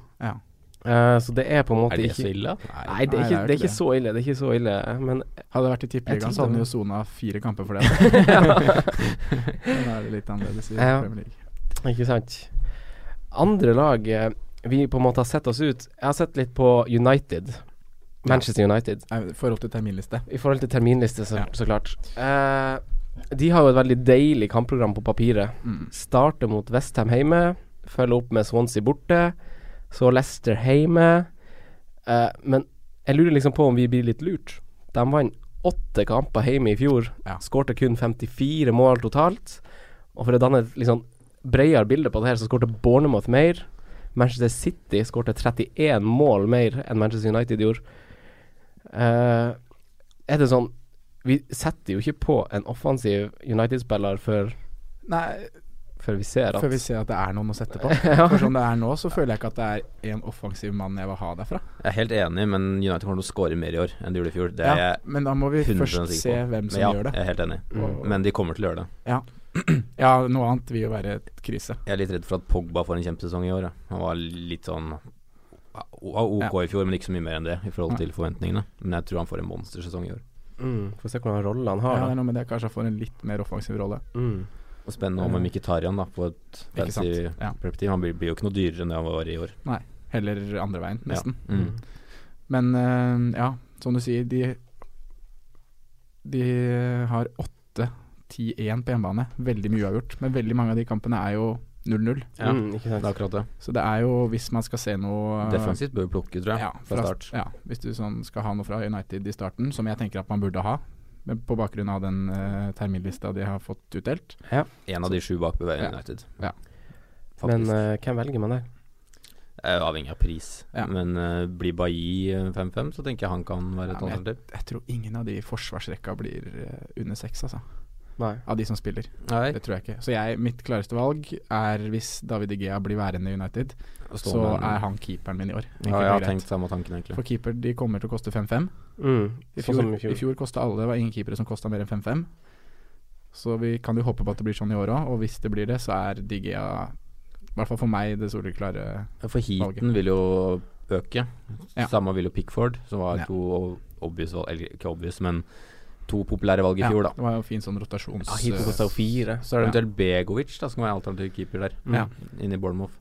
Eh, så det er på en måte Er det ikke så ille? Nei, det er ikke, det er ikke så ille. Det er ikke så ille, men Hadde det vært i Tippeligaen, så hadde han jo sona fire kamper for det. Men da er det litt annerledes i Ja. Premier League. Ikke sant. Andre lag eh, vi på en måte har sett oss ut Jeg har sett litt på United. Manchester United. Nei, I forhold til terminliste. I forhold til terminliste, så, Ja. så klart. Uh, de har jo et veldig deilig kampprogram på papiret. Mm. Starter mot Westham hjemme, følger opp med Swansea borte, så Leicester hjemme. Uh, men jeg lurer liksom på om vi blir litt lurt. De vant åtte kamper hjemme i fjor. Ja. Skårte kun 54 mål totalt. Og for å danne et liksom bredere bilde på det her, så skårte Bournemouth mer. Manchester City skårte 31 mål mer enn Manchester United gjorde. Uh, er det sånn Vi setter jo ikke på en offensiv United-spiller før, Nei, før vi ser at før vi ser at det er noen å sette på. Ja. For som det er nå, så føler jeg ikke at det er en offensiv mann jeg vil ha derfra. Jeg er helt enig, men United kommer til å skåre mer i år enn de gjorde i fjor. Det er Ja, jeg men da må vi først se hvem som ja, gjør det. Jeg er helt enig. Mm. Men de kommer til å gjøre det. Ja, ja, noe annet vil jo være et krise. Jeg er litt redd for at Pogba får en kjempesesong i år. ja. Han var litt sånn OK i fjor, men ikke så mye mer enn det i forhold til forventningene. Men jeg tror han får en monstersesong i år. mm, Får se hvordan rolle han Ja, det er noe med det. Kanskje han får en litt mer offensiv rolle. Mm. Spennende om med Mkhitarian da, på et fancy ja. perspektiv. Han blir, blir jo ikke noe dyrere enn det han var i år. Nei, heller andre veien, Ja. nesten. Mm. Men uh, ja, som du sier, de De har 8-10-1 på hjemmebane. Veldig mye uavgjort. Men veldig mange av de kampene er jo 0-0. Ja, Mm, ikke sant. det er akkurat det. Så det er jo, hvis man skal se noe Defensivt bør vi plukke, tror jeg, ja, fra start. Ja, hvis du sånn skal ha noe fra United i starten, som jeg tenker at man burde ha, på bakgrunn av den uh, terminlista de har fått utdelt. En av de sju bak Ja. United. Ja. Men uh, hvem velger man der? Eh, avhengig av pris. Ja. Men uh, blir Bailly eh, 5-5, så tenker jeg han kan være et Ja, alternativ. Jeg tror ingen av de i forsvarsrekka blir under seks, altså. Nei. Av de som spiller. Nei, Det tror jeg ikke. Så jeg, mitt klareste valg er hvis David Igea blir værende i United, så med er han keeperen min i år. Ja, jeg har tenkt samme tanken, egentlig. For keeper de kommer til å koste 5-5. Mm. I Sånn fjor, i i fjor. fjor kosta alle, det var ingen keepere som kosta mer enn 5-5. Så vi kan jo håpe på at det blir sånn i år òg, og hvis det blir det, så er Digea i hvert fall for meg det soleklare For heaten valget. vil jo øke. Ja. Samme vil jo Pickford, som var Ja. to obvious valg, eller ikke obvious, men to populære valg i Ja, fjor, da. det var jo fin sånn rotasjons... Ja, Heaton kosta jo fire. Så er det eventuelt Begovic da, som kan være alternativ keeper der, Ja. inne i Bournemouth.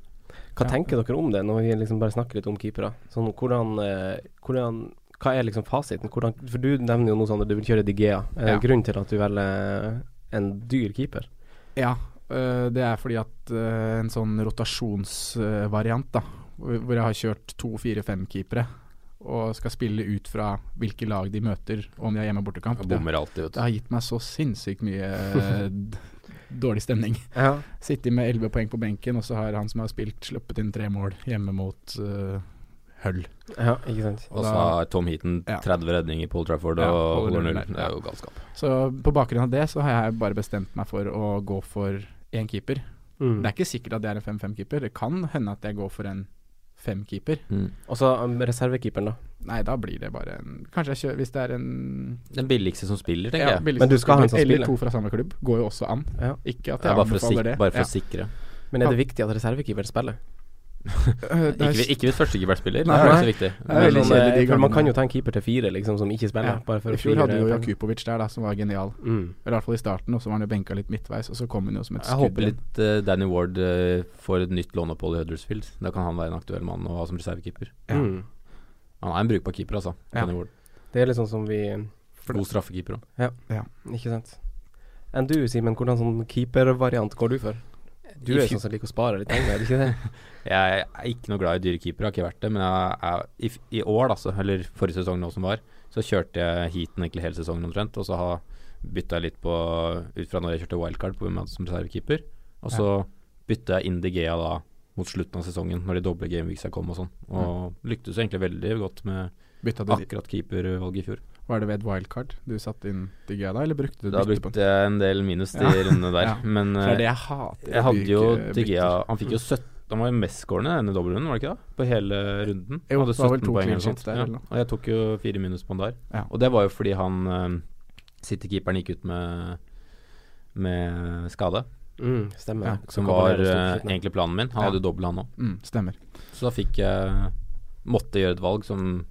Hva Ja. tenker dere om det, når vi liksom bare snakker litt om keepere? Sånn, hvordan, eh, hvordan Hva er liksom fasiten? Hvordan, for du nevner jo noe sånn at du vil kjøre Digea. Er det Ja. grunnen til at du velger en dyr keeper? Ja, øh, det er fordi at øh, en sånn rotasjonsvariant, da, hvor jeg har kjørt to, fire, fem keepere, og skal spille ut fra hvilke lag de møter, og om de har hjemme- og bortekamp, det, alltid, vet det har gitt meg så sinnssykt mye øh, dårlig stemning. Ja. Sittet med elleve poeng på benken, og så har han som har spilt, sluppet inn tre mål hjemme mot uh, Hull. ja, ikke sant. Og så har Tom Heaton Ja. 30 redninger i Paul Trafford Ja, og holder holder null. Det er ja. jo galskap. Så på bakgrunn av det så har jeg bare bestemt meg for å gå for én keeper. Mm. Det er ikke sikkert at det er en 5-5-keeper. Det kan hende at jeg går for en femkeeper. Mm. Og så um, reservekeeperen, da. Nei, da blir det bare en Kanskje jeg kjører hvis det er en Den billigste som spiller, tenker jeg. Men du skal ha en som Eller to fra samme klubb. Går jo også an. Ja. Ikke at Ja, jeg bare for anbefaler det. bare for å sikre. Men er det viktig at reservekeeper spiller? Det er- Ikke, ikke hvis førstekeeper spiller, det er ikke så viktig. Det veldig kjedelig de eh, man kan jo ta en keeper til fire, liksom, som ikke spiller. Ja. Bare for I fjor hadde jo. Jakubovic der, da, som var genial. Mm. Eller i hvert fall i starten, og så var han jo benka litt midtveis, og så kom han jo som et skudd. Jeg håper litt uh, Danny Ward uh, får et nytt låneopphold i Huddersfield. Da kan han være en aktuell mann å ha som reservekeeper. Ja. Mm. Han er en brukbar keeper, altså. Ja. Danny Ward. Det er litt sånn som vi God straffekeeper òg. Ikke sant. Enn du, Simen, hvordan sånn keepervariant går du for? Du er sånn som liker å spare litt penger, er det ikke det? Jeg er ikke noe glad i dyre keepere, har ikke vært det. Men jeg, jeg, i, i år, altså, eller forrige sesong nå som var, så kjørte jeg heaten egentlig hele sesongen omtrent. Og så har bytta jeg litt på ut fra når jeg kjørte wildcard på hvem jeg hadde som reservekeeper. Og så bytta jeg inn De da mot slutten av sesongen, når de doble gameweeksa kom og sånn. Og lyktes egentlig veldig godt med akkurat keepervalget i fjor. Var det ved et wildcard du satte inn Digea da, eller brukte du Da brukte jeg en del minus de Ja. rundene der. Ja. Men er eh, det jeg jeg hadde jo bytte- De Gea bytter. Han fikk jo 17 Han var jo mestskårende denne dobbeltrunden, var det ikke da? På hele runden. Jo, hadde det var vel 17 to poeng eller sånt. der, Ja. Og jeg tok jo fire minus på han der. Ja. Og det var jo fordi han uh, City-keeperen gikk ut med Med skade, Mm, stemmer. Ja, som var det eh, nå. egentlig planen min. Han Ja. hadde jo dobbel, han òg. Mm, stemmer. Så da fikk jeg Måtte gjøre et valg som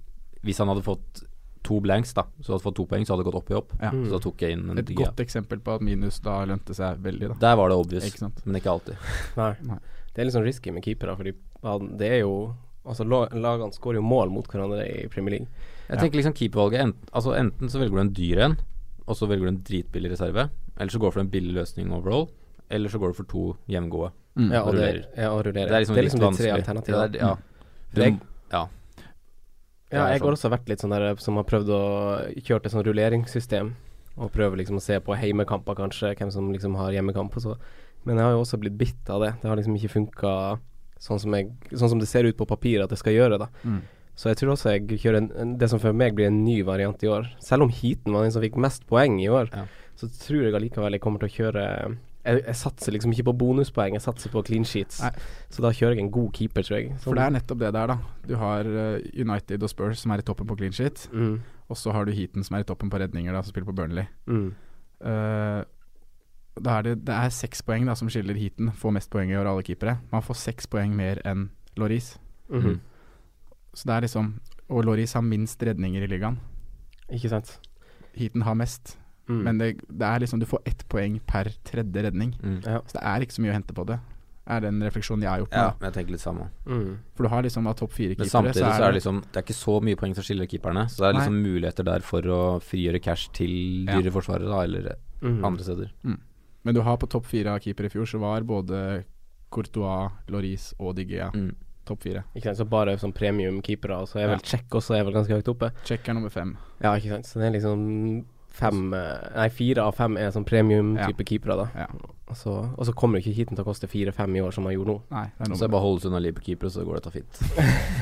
Hvis han hadde fått to blanks, da, så hadde han fått to poeng, så hadde det gått opp i opp. Ja. Så da tok jeg inn en Et godt eksempel på at minus da lønte seg veldig, da. Der var det obvious, Ikke men ikke alltid. Nei. Nei. Det er litt sånn risky med keepere, fordi det er jo Altså, lagene skårer jo mål mot hverandre i Premier League. Jeg Ja. tenker liksom keepervalget ent, altså Enten så velger du en dyr en, og så velger du en dritbillig reserve. Eller så går du for en billig løsning overall. Eller så går du for to jevngode. Mm. Ja, og det, ja, og rullerer. Det er liksom, litt de tre alternativene. Ja, det er- ja. Ja. Ja, er jeg har sånn. også vært litt sånn der som har prøvd å kjøre et sånn rulleringssystem. Og prøver liksom å se på heimekamper, kanskje, hvem som liksom har hjemmekamp og så. Men jeg har jo også blitt bitt av det. Det har liksom ikke funka sånn, sånn som det ser ut på papiret at det skal gjøre, da. Mm. Så jeg tror også jeg kjører en, en, det som for meg blir en ny variant i år. Selv om heaten var den som fikk mest poeng i år, Ja. så tror jeg allikevel jeg kommer til å kjøre jeg, jeg satser liksom ikke på bonuspoeng, jeg satser på clean sheets. Nei. Så da kjører jeg en god keeper, tror jeg. For det er nettopp det der, da. Du har eh, United og Spurs som er i toppen på clean sheet. mm, Og så har du Heaton som er i toppen på redninger, da, som spiller på Burnley. mm. Eh, da er det, det er seks poeng da som skiller heaten. Får mest poeng i år, alle keepere. Man får seks poeng mer enn Loris. mhm. Så det er liksom Og Loris har minst redninger i ligaen. Ikke sant. Heaten har mest. Mm. Men det, det er liksom du får ett poeng per tredje redning. Mm. Ja. Så det er ikke så mye å hente på det. Er den refleksjonen jeg har gjort nå. Ja, jeg tenker litt samme. Mm. For du har liksom av topp fire-keepere, samtidig så er det liksom Det er ikke så mye poeng som skiller keeperne. Så det er liksom muligheter der for å frigjøre cash til Ja. dyre forsvarere, da, eller Mm. andre steder. Men du har på topp fire av keepere i fjor, så var både Courtois, Loris og Digea Mm. topp fire. Ikke sant, så bare sånn premium-keepere, og så er vel Check også er vel ganske høyt oppe. Check er nummer fem. Ja, ikke sant. Så det er liksom fem eh, Nei, fire av fem er sånn premium-type keepere, da. Ja. Og så, og så kommer ikke heaten til å koste fire-fem i år, som han gjorde nå. Nei, det er Så jeg bare holdes unna Liverpool-keepere, så går dette fint.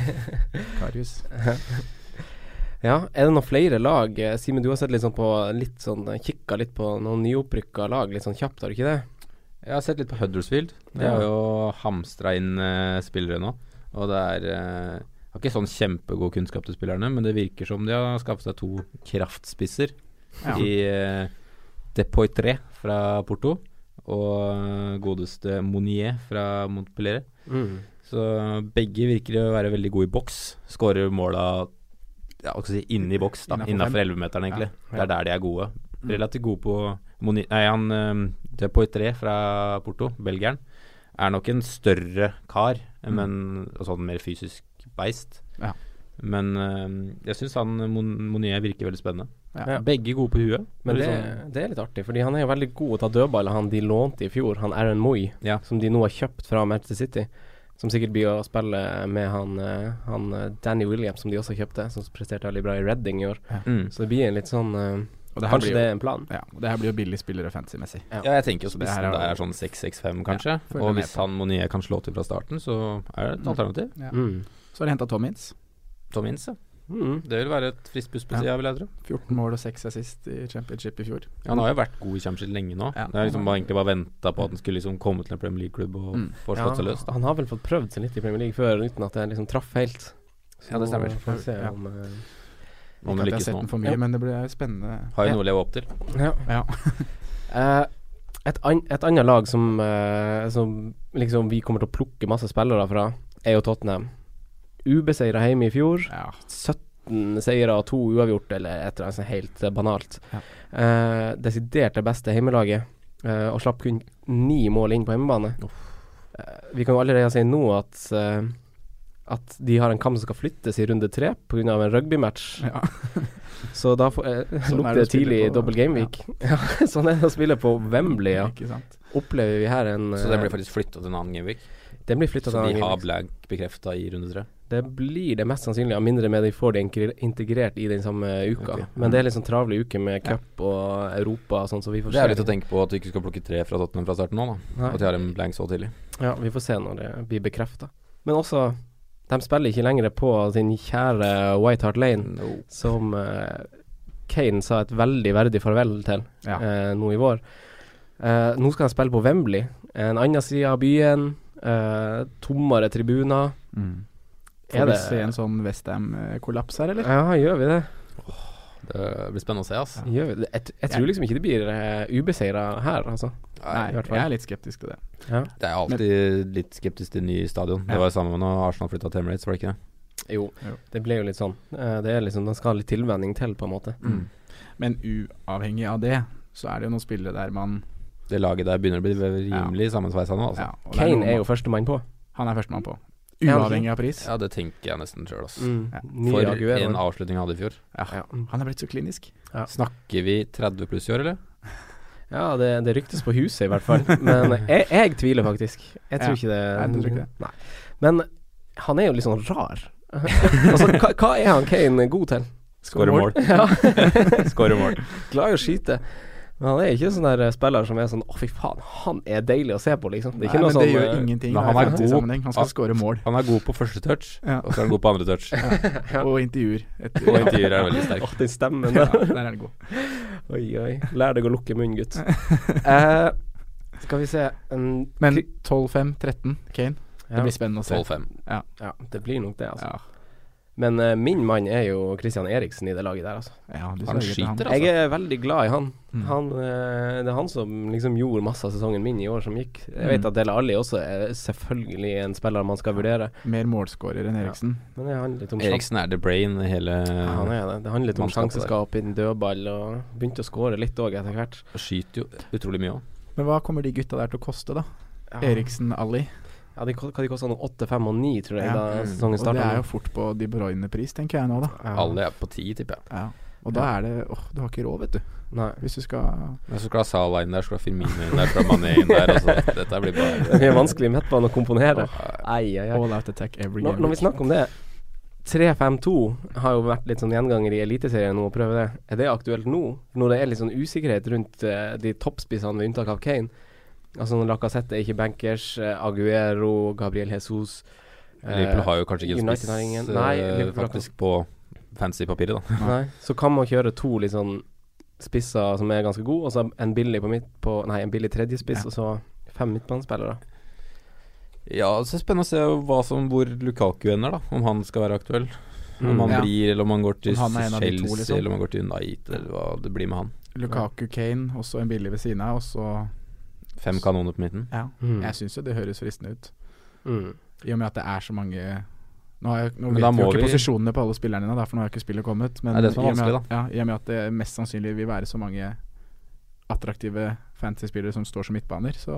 Karius. Ja, er det noen flere lag? Eh, Simen, du har sett litt sånn på Litt sånn Kikka litt på noen nyopprykka lag, litt sånn kjapt, har du ikke det? Jeg har sett litt på Huddersfield. De har jo hamstra inn eh, spillere nå. Og det er eh, Har ikke sånn kjempegod kunnskap til spillerne, men det virker som de har skaffet seg to kraftspisser Ja. i uh, Depoitre fra Porto og eh, godeste Monier fra Montpellier. Mm. Så begge virker å være veldig gode i boks. Skårer måla ja, hva skal si, inne i boks, da. Innafor fem. 11-meteren, egentlig. Ja. Det er der de er gode. Relativt gode på Moni Nei, han um, Poitré fra Porto, belgieren, er nok en større kar, men og sånn mer fysisk beist. Ja. Men um, jeg syns han Mon Monier virker veldig spennende. Ja. Begge gode på huet. Men det, sånn- det er litt artig, fordi han er jo veldig god å ta dødballer, han de lånte i fjor, han Aaron Moy, Ja. som de nå har kjøpt fra Manchester City. Som sikkert blir å spille med han, eh, han eh, Danny Williams, som de også kjøpte, som presterte veldig bra i Redding i år. Mm. Så det blir en litt sånn eh, det Kanskje jo, det er en plan? Ja, og det her blir jo billig spillere fantasy-messig. Ja. Ja, jeg tenker jo Så det spissen er der er sånn 6-6-5, kanskje. ja, og hvis han Monier kan slå til fra starten, så er det et Mm. alternativ. Ja. mm. Så har de henta Tom Ince. Tom Ince, ja. Mm. Det vil være et friskt pust på Ja. vil jeg tro. 14 mål og 6 assist i championship i fjor. Han har jo vært god i Championship lenge nå. Ja. Det er liksom bare, egentlig bare venta på at han skulle liksom komme til en Premier League-klubb og Mm. få slått seg løs. Da. Han har vel fått prøvd seg litt i Premier League før, uten at det liksom traff helt. Så Ja, det stemmer. Får vi se Ja. om eh, Om det at jeg har lykkes nå. for mye, Ja. men det blir spennende. Har jo Ja. noe å leve opp til. Ja. Ja. Eh, et, an, et annet lag som, uh, som liksom vi kommer til å plukke masse spillere fra, er jo Tottenham. Ubeseira hjemme i fjor. ja. 17 seire og to uavgjort, eller et eller annet helt banalt. Ja. Eh, desidert det beste hjemmelaget, eh, og slapp kun ni mål inn på hjemmebane. Eh, vi kan jo allerede si nå at eh, at de har en kamp som skal flyttes i runde tre pga. en rugbymatch. ja. Så da får, eh, Sånn er lukter det tidlig på- game gameweek. Ja. sånn er det å spille på Wembley, ja. Ikke sant. Opplever vi her en Så den blir eh, faktisk flytta til en annen gameweek. Den blir flytta Så til de en har gameweek. blank bekrefta i runde tre. Det blir det mest sannsynlig, av mindre med de får det integrert i den samme uka. Men det er litt sånn travle uke med cup og Europa og sånn, så vi får Det er se. litt å tenke på at du ikke skal plukke tre fra Tottenham fra starten nå, da. At de har en blank så tidlig. Ja, vi får se når det blir bekrefta. Men også, de spiller ikke lenger på sin kjære White Hart Lane, No. som uh, Kane sa et veldig verdig farvel til Ja. uh, nå i vår. Uh, nå skal han spille på Wembley, en annen side av byen. tommere tribuner. Mm. Får vi se en sånn Westham-kollaps her, eller? Ja, gjør vi det? Det blir spennende å se, altså. Ja. Jeg, jeg tror liksom ikke det blir uh, ubeseira her, altså. Nei, hvert fall. jeg er litt skeptisk til det. Ja. Det er alltid litt skeptisk til ny stadion. Det var var sammen samme når Arsenal flytta til Emirates, var det ikke det? Jo, Jo. det ble jo litt sånn. Eh, det er liksom, Den skal ha litt tilvenning til, på en måte. Mm. Men uavhengig av det, så er det jo noen spillere der man Det laget der begynner å bli rimelig sammensveisa nå, altså. ja, Kane er er jo førstemann på. Han er førstemann på. Uavhengig av pris. Ja, det tenker jeg nesten sjøl, altså. Mm. For Aguero. en avslutning han hadde i fjor. Ja. Ja. Han er blitt så klinisk. Snakker vi 30 pluss i år, eller? Ja, det, det ryktes på huset i hvert fall. Men jeg, jeg tviler faktisk. Jeg tror Ja. ikke det. Nei, tror ikke det? Nei. Men han er jo litt sånn rar. altså, hva, hva er han Kane god til? Skåre mål. Skåre mål. Glad i å skyte. Men han er ikke sånn der spiller som er sånn Å, fy faen, han er deilig å se på, liksom. Det er ikke Nei, noe men sånn det gjør eh, ingenting men han er god. fantasy-sammenheng. Han skal skåre mål. Han er god på første touch, Ja. og så er han god på andre touch. Og intervjuer. etter- Og intervjuer er veldig sterk. Åh, den stemmen Ja, der. er det god. oi, oi. Lær deg å lukke munnen, gutt. Eh, skal vi se en, Men 12-5-13, Kane. ja. Det blir spennende å se. 12-5. ja, det blir nok det, altså. Ja. Men uh, min mann er jo Christian Eriksen i det laget der, altså. Ja, de Han skyter, han. altså. Jeg er veldig glad i han. Mm. han uh, det er han som liksom gjorde masse av sesongen min i år som gikk. Jeg Mm. vet at Del Alli også er selvfølgelig en spiller man skal vurdere, Mer målskårer enn Eriksen. men det handler litt om Eriksen er the brain i hele Ja, han er det. Det handler litt om sjanseskap innen dødball, og begynte å skåre litt òg etter hvert. Og Skyter jo utrolig mye òg. Men hva kommer de gutta der til å koste, da? Ja. Eriksen, Ali. Ja, de, de kosta noe 8, 5 og 9, tror jeg, Ja. da Mm. sesongen Og det er jo fort på De Bruyne-pris, tenker jeg nå, da. ja. Alle er på 10, tipper jeg. Ja. Og da er det åh, du har ikke råd, vet du. Nei. Hvis du skal Hvis du skal ha Sala inn der, skal du ha Firmino inn der, så skal du ha Mané inn der. Altså, dette blir bare Det er mye vanskelig med midtbanen å komponere. Ai, ai, ai. all out attack every game. når vi snakker om det 3-5-2 har jo vært litt sånn gjenganger i Eliteserien nå, å prøve det. Er det aktuelt nå? Når det er litt sånn usikkerhet rundt eh, de toppspissene, med unntak av Kane. Altså når Lacassette er ikke bankers, eh, Aguero, Gabriel Jesus eh, Liverpool har jo kanskje ikke en spiss, Nei, eh, faktisk, på fancy-papiret, da. Nei. Så kan man kjøre to litt sånn spisser som er ganske gode, og så en billig på midt på Nei, en billig tredjespiss, Ja. og så fem midtbanespillere. Ja, så er det spennende å se hva som, hvor Lukaku ender, da. Om han skal være aktuell. Om Mm. han Ja. blir, eller om han går til Om han de to, liksom. eller om han går til United, eller hva det blir med han. Lukaku Kane, også en billig ved siden av, og så Fem kanoner på midten. Ja. Mm. Jeg syns jo det høres fristende ut. Mm. I og med at det er så mange Nå, har jeg, nå vet vi jo ikke vi- posisjonene på alle spillerne derfor nå har ikke spillet kommet. Men Det er det som er i og med vanskelig, at, ja, I og med at det mest sannsynlig vil være så mange attraktive fantasy-spillere som står som midtbaner, så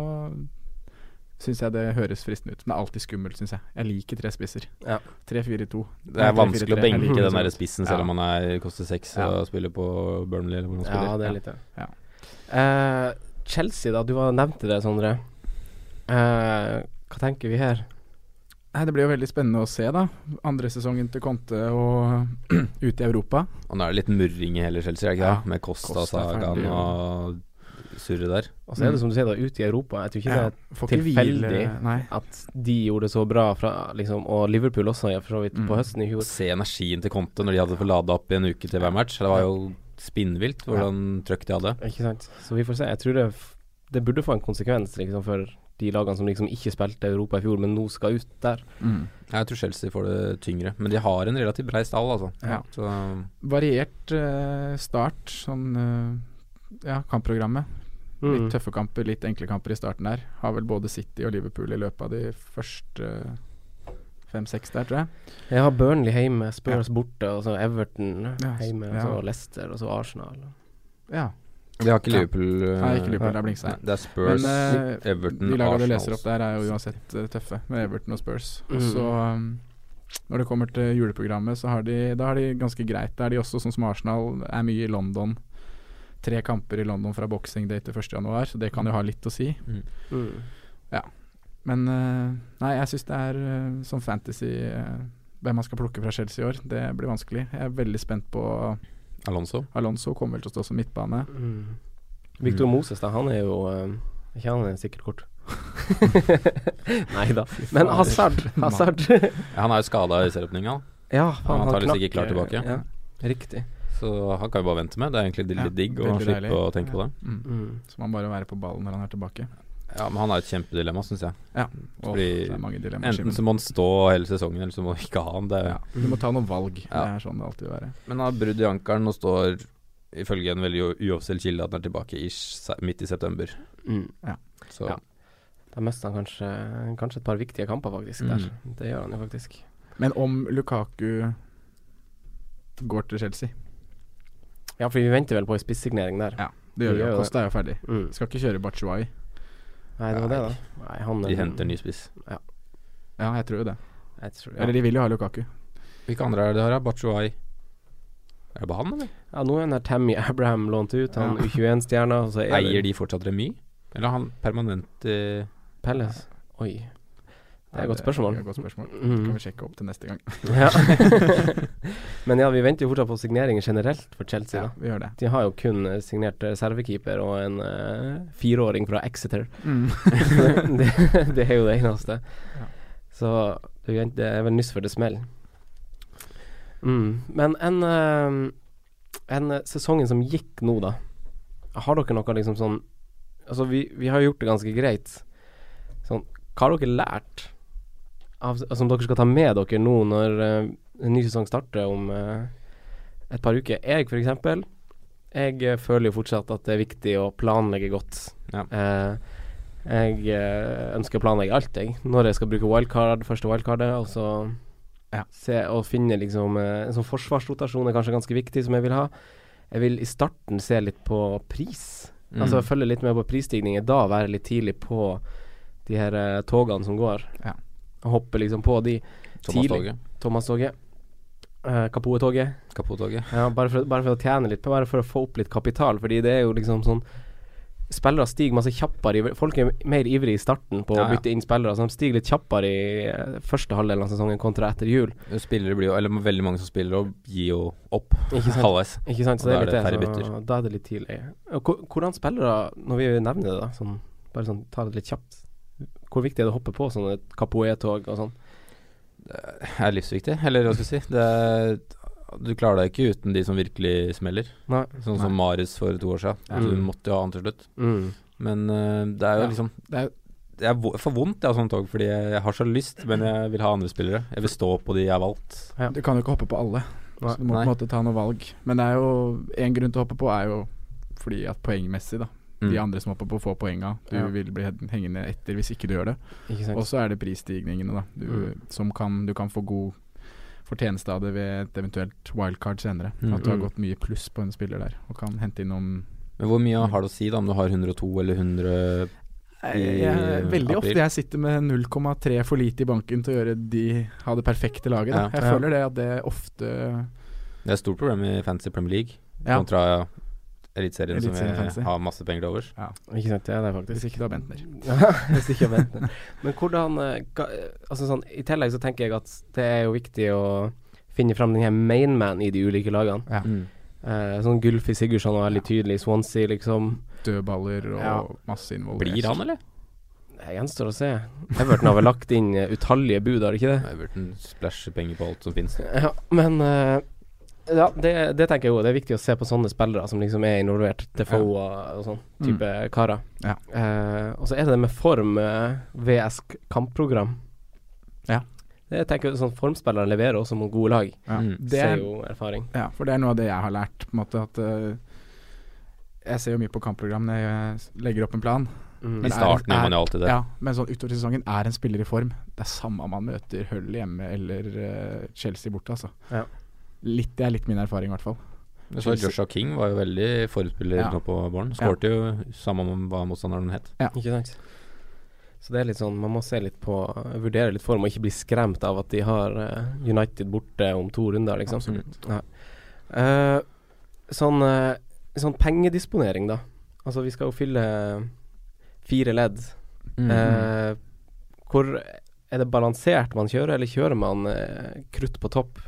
syns jeg det høres fristende ut. Men det er alltid skummelt, syns jeg. Jeg liker tre spisser. Ja. 3-4-2. Det er vanskelig å benke den der spissen selv om man er, koster seks Ja. og spiller på Burnley eller hvor man spiller. Ja, det er litt det. Ja. Eh, Chelsea, da. Du nevnte det, Sondre. Eh, hva tenker vi her? Nei, Det blir jo veldig spennende å se, da. Andre sesongen til Conte og ute i Europa. Og nå er det litt murring i hele Chelsea, er det ikke Ja. Med Costa, Costa Sagan og surret der. Og så er det som du sier, da, ute i Europa. Jeg tror ikke Ja, det er tilfeldig. hvile at de gjorde det så bra, fra, liksom, og Liverpool også, ja, for så vidt, Mm. på høsten i fjor. Se energien til Conte når de hadde fått lada opp i en uke til hver match. Det var jo spinnvilt hvordan trøkk de hadde. Ikke sant. Så vi får se. Jeg tror det, det burde få en konsekvens liksom, for de lagene som liksom ikke spilte Europa i fjor, men nå skal ut der. Mm. Jeg tror Chelsea får det tyngre, men de har en relativt brei stall, altså. Ja. Så Variert uh, start, sånn uh, ja, kampprogrammet. Mm. Litt tøffe kamper, litt enkle kamper i starten der. Har vel både City og Liverpool i løpet av de første fem-seks der, tror jeg. Jeg har Burnley hjemme, Spurs borte, og så Everton Ja, hjemme, og ja. så Leicester, og så Arsenal. Ja. Det har ikke Liverpool. eh, Nei, ikke Liverpool, det er blingsa. Det er Spurs, Men uh, Everton, de lagene du leser opp der, er jo uansett eh, tøffe, med Everton og Spurs. Og Mm. så um, når det kommer til juleprogrammet, så har de, da har de ganske greit. Da er de også sånn som Arsenal, er mye i London. Tre kamper i London fra boxing day til 1.1, så det kan jo ha litt å si. Mm. Men eh, nei, jeg syns det er eh, som fantasy eh, hvem man skal plukke fra Chelsea i år. Det blir vanskelig. Jeg er veldig spent på Alonso. Alonso. Kommer vel til å stå som midtbane. Mm. Victor Mm. Moses, da, han er jo Ikke han er sikkert kort. Nei da. Men. Hazard. Hazard. Ja, han er jo skada i serieåpninga, ja, Han tar knakk, ikke klar tilbake. Ja, riktig. så han kan jo bare vente med. Det er egentlig litt Ja, digg å slippe å tenke på det. Mm. Mm. Så man bare være på ballen når han er tilbake. Ja, Men han er et kjempedilemma, syns jeg. Ja. Oh, Fordi det er mange dilemmaer. Enten så må han stå hele sesongen, eller så må han ikke ha han. Det, ja. Du må ta noen valg. Ja. Det er sånn det alltid vil være. Men han har brudd i ankelen og står ifølge en veldig uoffisiell kilde at han er tilbake ish, midt i september. Mm. Så Ja. Da mister han kanskje, kanskje et par viktige kamper, faktisk. Der. Mm. Det gjør han jo faktisk. Men om Lukaku går til Chelsea Ja, for vi venter vel på en spissignering der. Ja, det gjør Vi vi. Costa er jo ferdig. Mm. Skal ikke kjøre Bachuay. Nei, det var det, da. Nei, han de henter ny spiss. Ja, jeg tror jo det. Jeg tror, ja. Eller de vil jo ha Lukaku. Hvilke andre er det her, da? Bachuai? Er det bare han, eller? ja, nå er den der Tammy Abraham lånt ut, han Ja. U21-stjerna. og så er Eier de fortsatt Remy? Eller har han permanent eh, Pelles. Oi. Det er et godt Det spørsmål. er et godt spørsmål. Mm. Kan vi sjekke opp til neste gang. Ja. Men ja, vi venter jo fortsatt på signeringer generelt for Chelsea. Ja, da vi gjør det. De har jo kun eh, signert reservekeeper og en uh, fireåring fra Exeter. Mm. det, det er jo det eneste. Ja. Så det er det vel nyss før det smeller. Mm. Men en, uh, en eh, sesongen som gikk nå, da. Har dere noe liksom sånn Altså, vi, vi har gjort det ganske greit. Sånn, hva har dere lært av, som dere skal ta med dere nå når uh, en ny sesong starter om uh, et par uker. Jeg, eksempel, jeg eh, føler jo fortsatt at det er viktig å planlegge godt. Ja. Uh, jeg ønsker å planlegge alt, jeg. Når jeg skal bruke wildcard, første wildcardet, og så Ja. se og finne liksom En sånn forsvarsrotasjon er kanskje ganske viktig, som jeg vil ha. Jeg vil i starten se litt på pris. Mm. Altså følge litt med på prisstigninger. Da være litt tidlig på de her togene som går. Ja. Og hoppe liksom på de Thomas tidlig. Toget. Thomas-toget. Uh, Kapoe-toget. Ja, bare for, bare for å tjene litt, bare for å få opp litt kapital. Fordi det er jo liksom sånn Spillere stiger masse kjappere. i- Folk er mer ivrige i starten på Ja, å bytte inn spillere, så de stiger litt kjappere i eh, første halvdel av sesongen kontra etter jul. Spillere blir jo, eller veldig mange som spiller og gir jo opp Ikke sant? halvveis. Ikke sant, så det er er litt det det. Så, da er det litt tidlig. Hvordan spillere, når vi nevner det, da, sånn, bare sånn ta det litt kjapt Hvor viktig er det å hoppe på sånne Capoe-tog og sånn? Det er livsviktig, eller hva skal jeg si. Det er, du klarer deg ikke uten de som virkelig smeller. Nei. Sånn som Maris for to år siden. Ja. Du Mm. måtte jo ha han til slutt. Mm. Men uh, det er jo Ja. liksom Det er det er for vondt jeg har sånne tog, fordi jeg, jeg har så lyst, men jeg vil ha andre spillere. Jeg vil stå på de jeg har valgt. Du kan jo ikke hoppe på alle, Nei. så du må på en måte ta noe valg. Men det er jo en grunn til å hoppe på, er jo fordi at poengmessig, da. De Mm. andre som hopper på, får poenga. Du Ja. vil bli hengende etter hvis ikke du gjør det. Og så er det prisstigningene, da. Du, Mm. som kan, du kan få god fortjeneste av det ved et eventuelt wildcard senere. Mm. At du har Mm. gått mye pluss på en spiller der, og kan hente inn noen Men hvor mye har det å si da om du har 102 eller 100 jeg, jeg, Veldig april. ofte jeg sitter med 0,3 for lite i banken til å gjøre de ha det perfekte laget. Da. Jeg Ja. føler det at det ofte Det er et stort problem i Fantasy Premier League kontra Eliteserien, som vi har masse penger til overs. Ikke sant, det er det faktisk. Hvis ikke du har Bentner. Hvis ikke har Bentner. Men hvordan eh, Altså sånn I tillegg så tenker jeg at det er jo viktig å finne fram den her mainman i de ulike lagene. Ja. Mm. Eh, sånn Gulfi Sigurdsson var veldig tydelig. Swansea, liksom. Dødballer og Ja. masse involvert. Blir han, eller? Det gjenstår å se. Everton har vel lagt inn eh, utallige bud, har de ikke det? Everton splæsjer penger på alt som finnes. Ja, men eh, ja, det, det tenker jeg òg. Det er viktig å se på sånne spillere som liksom er involvert. Defoe og, og sånn type karer. Ja. Eh, og så er det det med form eh, VS kampprogram. Ja. Det jeg tenker sånn Formspillere leverer også mot gode lag. Ja. Mm. Det er er jo erfaring. Ja, for det er noe av det jeg har lært. På en måte At uh, Jeg ser jo mye på kampprogram når jeg legger opp en plan. Mm. I starten gjør man jo alltid det. Ja, men sånn utover sesongen er en spiller i form. Det er samme om man møter Hull hjemme eller uh, Chelsea borte, altså. Ja. Litt, det er litt min erfaring, i hvert fall. Jeg så Joshua King var jo veldig forutspiller Ja. nå på våren. Skårte jo samme om hva motstanderen het. Ikke sant. Så det er litt sånn Man må se litt på Vurdere litt form og ikke bli skremt av at de har eh, United borte om to runder, liksom. Absolutt. Ja. Uh, sånn, uh, sånn pengedisponering, da. Altså, vi skal jo fylle fire ledd. Mm. Uh, hvor er det balansert man kjører, eller kjører man krutt på topp?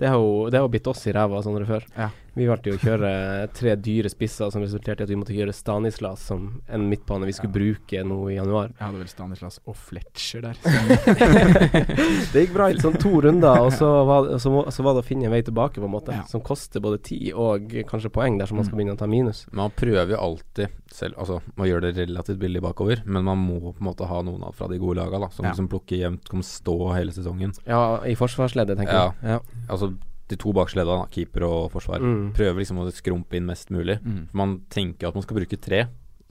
Det har jo, det bitt oss i ræva sånn før. Ja. Vi valgte jo å kjøre tre dyre spisser som resulterte i at vi måtte kjøre Stanislas som en midtbane vi skulle bruke nå i januar. Jeg hadde vel Stanislas og Fletcher der. det gikk bra i sånn to runder, og så var, så, så var det å finne en vei tilbake, på en måte. Ja. Som koster både tid og kanskje poeng dersom man skal begynne å ta minus. Man prøver jo alltid selv Altså, man gjør det relativt billig bakover, men man må på en måte ha noen av fra de gode laga, da. Som Ja. som plukker jevnt, kommer stå hele sesongen. Ja, i forsvarsleddet, tenker Ja. jeg. Ja. Altså de to bakerste ledda, keeper og forsvar. Mm. Prøver liksom å skrumpe inn mest mulig. Mm. For man tenker at man skal bruke tre,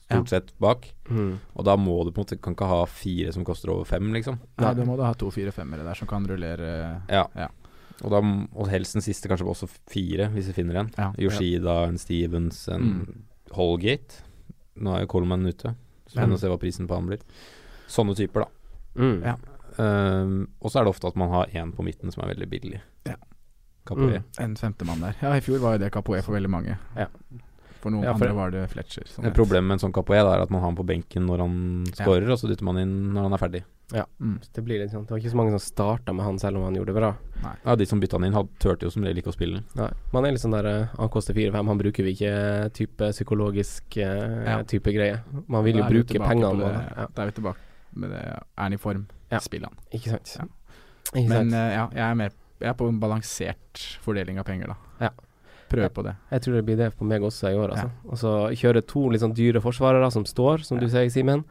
stort sett bak. Mm. Og da må du på en måte Kan ikke ha fire som koster over fem, liksom. Nei, da må du ha to fire-femmere der som kan rullere Ja. Ja. Og, da, og helst den siste kanskje også fire, hvis vi finner en. Ja. Yoshida, en Stevens, en Mm. Holgate. Nå er jo Coleman ute. Spennende å se hva prisen på han blir. Sånne typer, da. Mm. Ja. Um, og så er det ofte at man har én på midten som er veldig billig. Ja. Capoe. Mm. En femtemann der. Ja, i fjor var jo det Capoe for veldig mange. Ja. For noen Ja, for- andre var det Fletcher. Sånn et problem med en sånn Capoe er at man har han på benken når han Ja. og så dytter man inn når han er ferdig. Mm. Det blir litt sånn Det var ikke så mange som starta med han selv om han gjorde det bra. Nei. Ja, De som bytta han inn, hadde, turte jo som regel ikke å spille. Nei. Man er litt sånn der eh, Han koster 4-5, han bruker vi ikke type psykologisk eh, Ja. type greie. Man vil jo bruke pengene det- Ja, Da er vi tilbake med det. Er han i form? Ja. Spill han. ikke sant. Ja. Ikke Men sant? eh, ja, jeg er, mer, jeg er på en balansert fordeling av penger, da. Ja. Prøv på det. Jeg tror det blir det på meg også i år, altså. Og så kjøre to litt sånn dyre forsvarere som står, som du sier, Simen.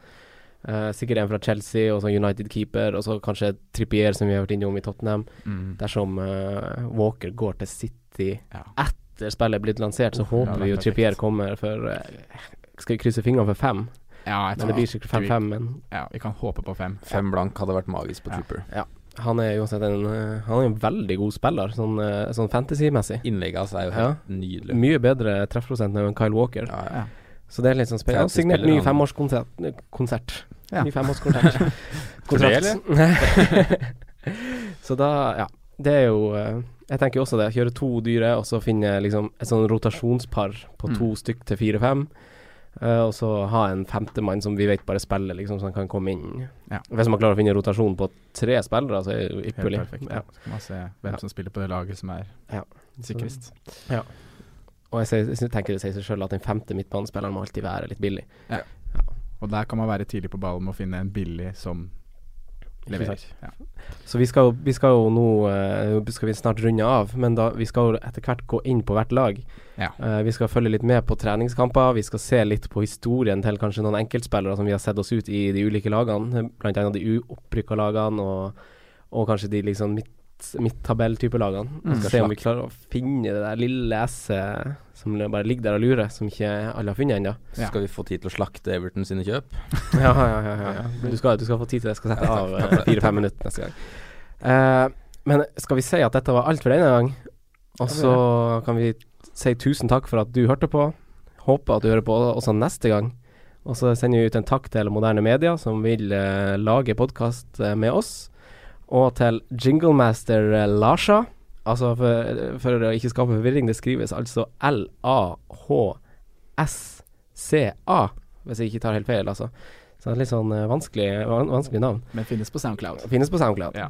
Uh, sikkert en fra Chelsea, og så United-keeper, og så kanskje Trippier, som vi har vært innom i Tottenham. Mm. Dersom uh, Walker går til City Ja. etter spillet er blitt lansert, så oh, håper er vi jo. Trippier kommer for uh, Skal vi krysse fingrene for fem? Ja, jeg Men tror det blir sikkert 5-5, men Ja, vi kan håpe på fem. Fem blank hadde vært magisk på Ja. Han er uansett en eh, Han er en veldig god spiller, sånn, eh, sånn fantasy-messig. Innlegget hans er jo Ja. helt nydelig. Mye bedre treffprosent enn Kyle Walker. Ja, ja. Ja. Så det er litt sånn spennende. Han har signert ny femårskonsert. Konsert. Ja. Ny femårskontrakt. Tre, så da, ja. Det er jo eh, Jeg tenker jo også det. Kjøre to dyre, og så finne liksom et sånn rotasjonspar på Mm. to stykk til fire-fem. Eh, og så ha en femtemann som vi vet bare spiller, liksom, så han kan komme inn. Ja. Hvis man klarer å finne rotasjon på tre spillere, så er det jo Helt ypperlig. perfekt. Ja. Ja. Så kan man se hvem Ja. som spiller på det laget som er Ja. sikrest. Og jeg, jeg tenker det sier seg sjøl at den femte midtbanespilleren må alltid være litt billig. Og der kan man være tidlig på ballen med å finne en billig som leverer. Ja. Så vi skal, vi skal jo nå uh, skal vi snart runde av, men da, vi skal jo etter hvert gå inn på hvert lag. Ja. Uh, vi skal følge litt med på treningskamper. Vi skal se litt på historien til kanskje noen enkeltspillere som vi har sett oss ut i de ulike lagene. Annet de uopprykka lagene, og, og kanskje de liksom midt, midttabelltype lagene. Vi Mm. skal se om vi klarer å finne det der lille S-et som bare ligger der og lurer, som ikke alle har funnet ennå. Ja. skal vi få tid til å slakte Everton sine kjøp. Ja, ja, ja, ja, ja. Du, skal, du skal få tid til det. Jeg skal sette av eh, fire-fem minutter neste gang. Uh, men skal vi si at dette var alt for denne gang? Og så kan vi si tusen takk for at du hørte på. Håper at du hører på også neste gang. Og så sender vi ut en takk til Moderne Media, som vil uh, lage podkast med oss. Og til Jinglemaster eh, Larsa. Altså, for, for å ikke skape forvirring, det skrives altså L-A-H-S-C-A, hvis jeg ikke tar helt feil, altså. Så det er litt sånn eh, vanskelig, van vanskelig navn. Men finnes på Soundcloud. Finnes på SoundCloud. Ja.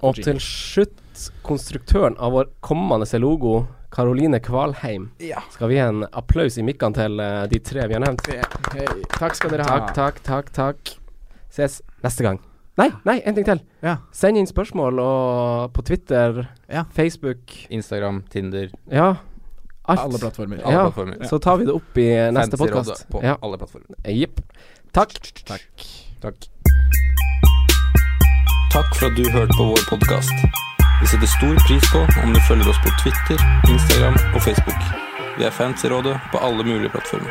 Og til slutt, konstruktøren av vår kommende logo, Karoline Kvalheim. Ja. Skal vi gi en applaus i mikkene til eh, de tre vi har nevnt? Hey. Takk skal dere ha. Takk, takk, takk, takk. Ses neste gang. Nei, nei, en ting til. Ja. Send inn spørsmål og på Twitter, Ja. Facebook Instagram, Tinder, Ja. Alt. Alle plattformer. alle Ja. plattformer. Så tar vi det opp i neste Fantasyrådet podkast. på Ja. alle plattformer. Jepp. Takk. Takk. Takk. Takk for at du hørte på vår podkast. Vi setter stor pris på om du følger oss på Twitter, Instagram og Facebook. Vi er fans i rådet på alle mulige plattformer.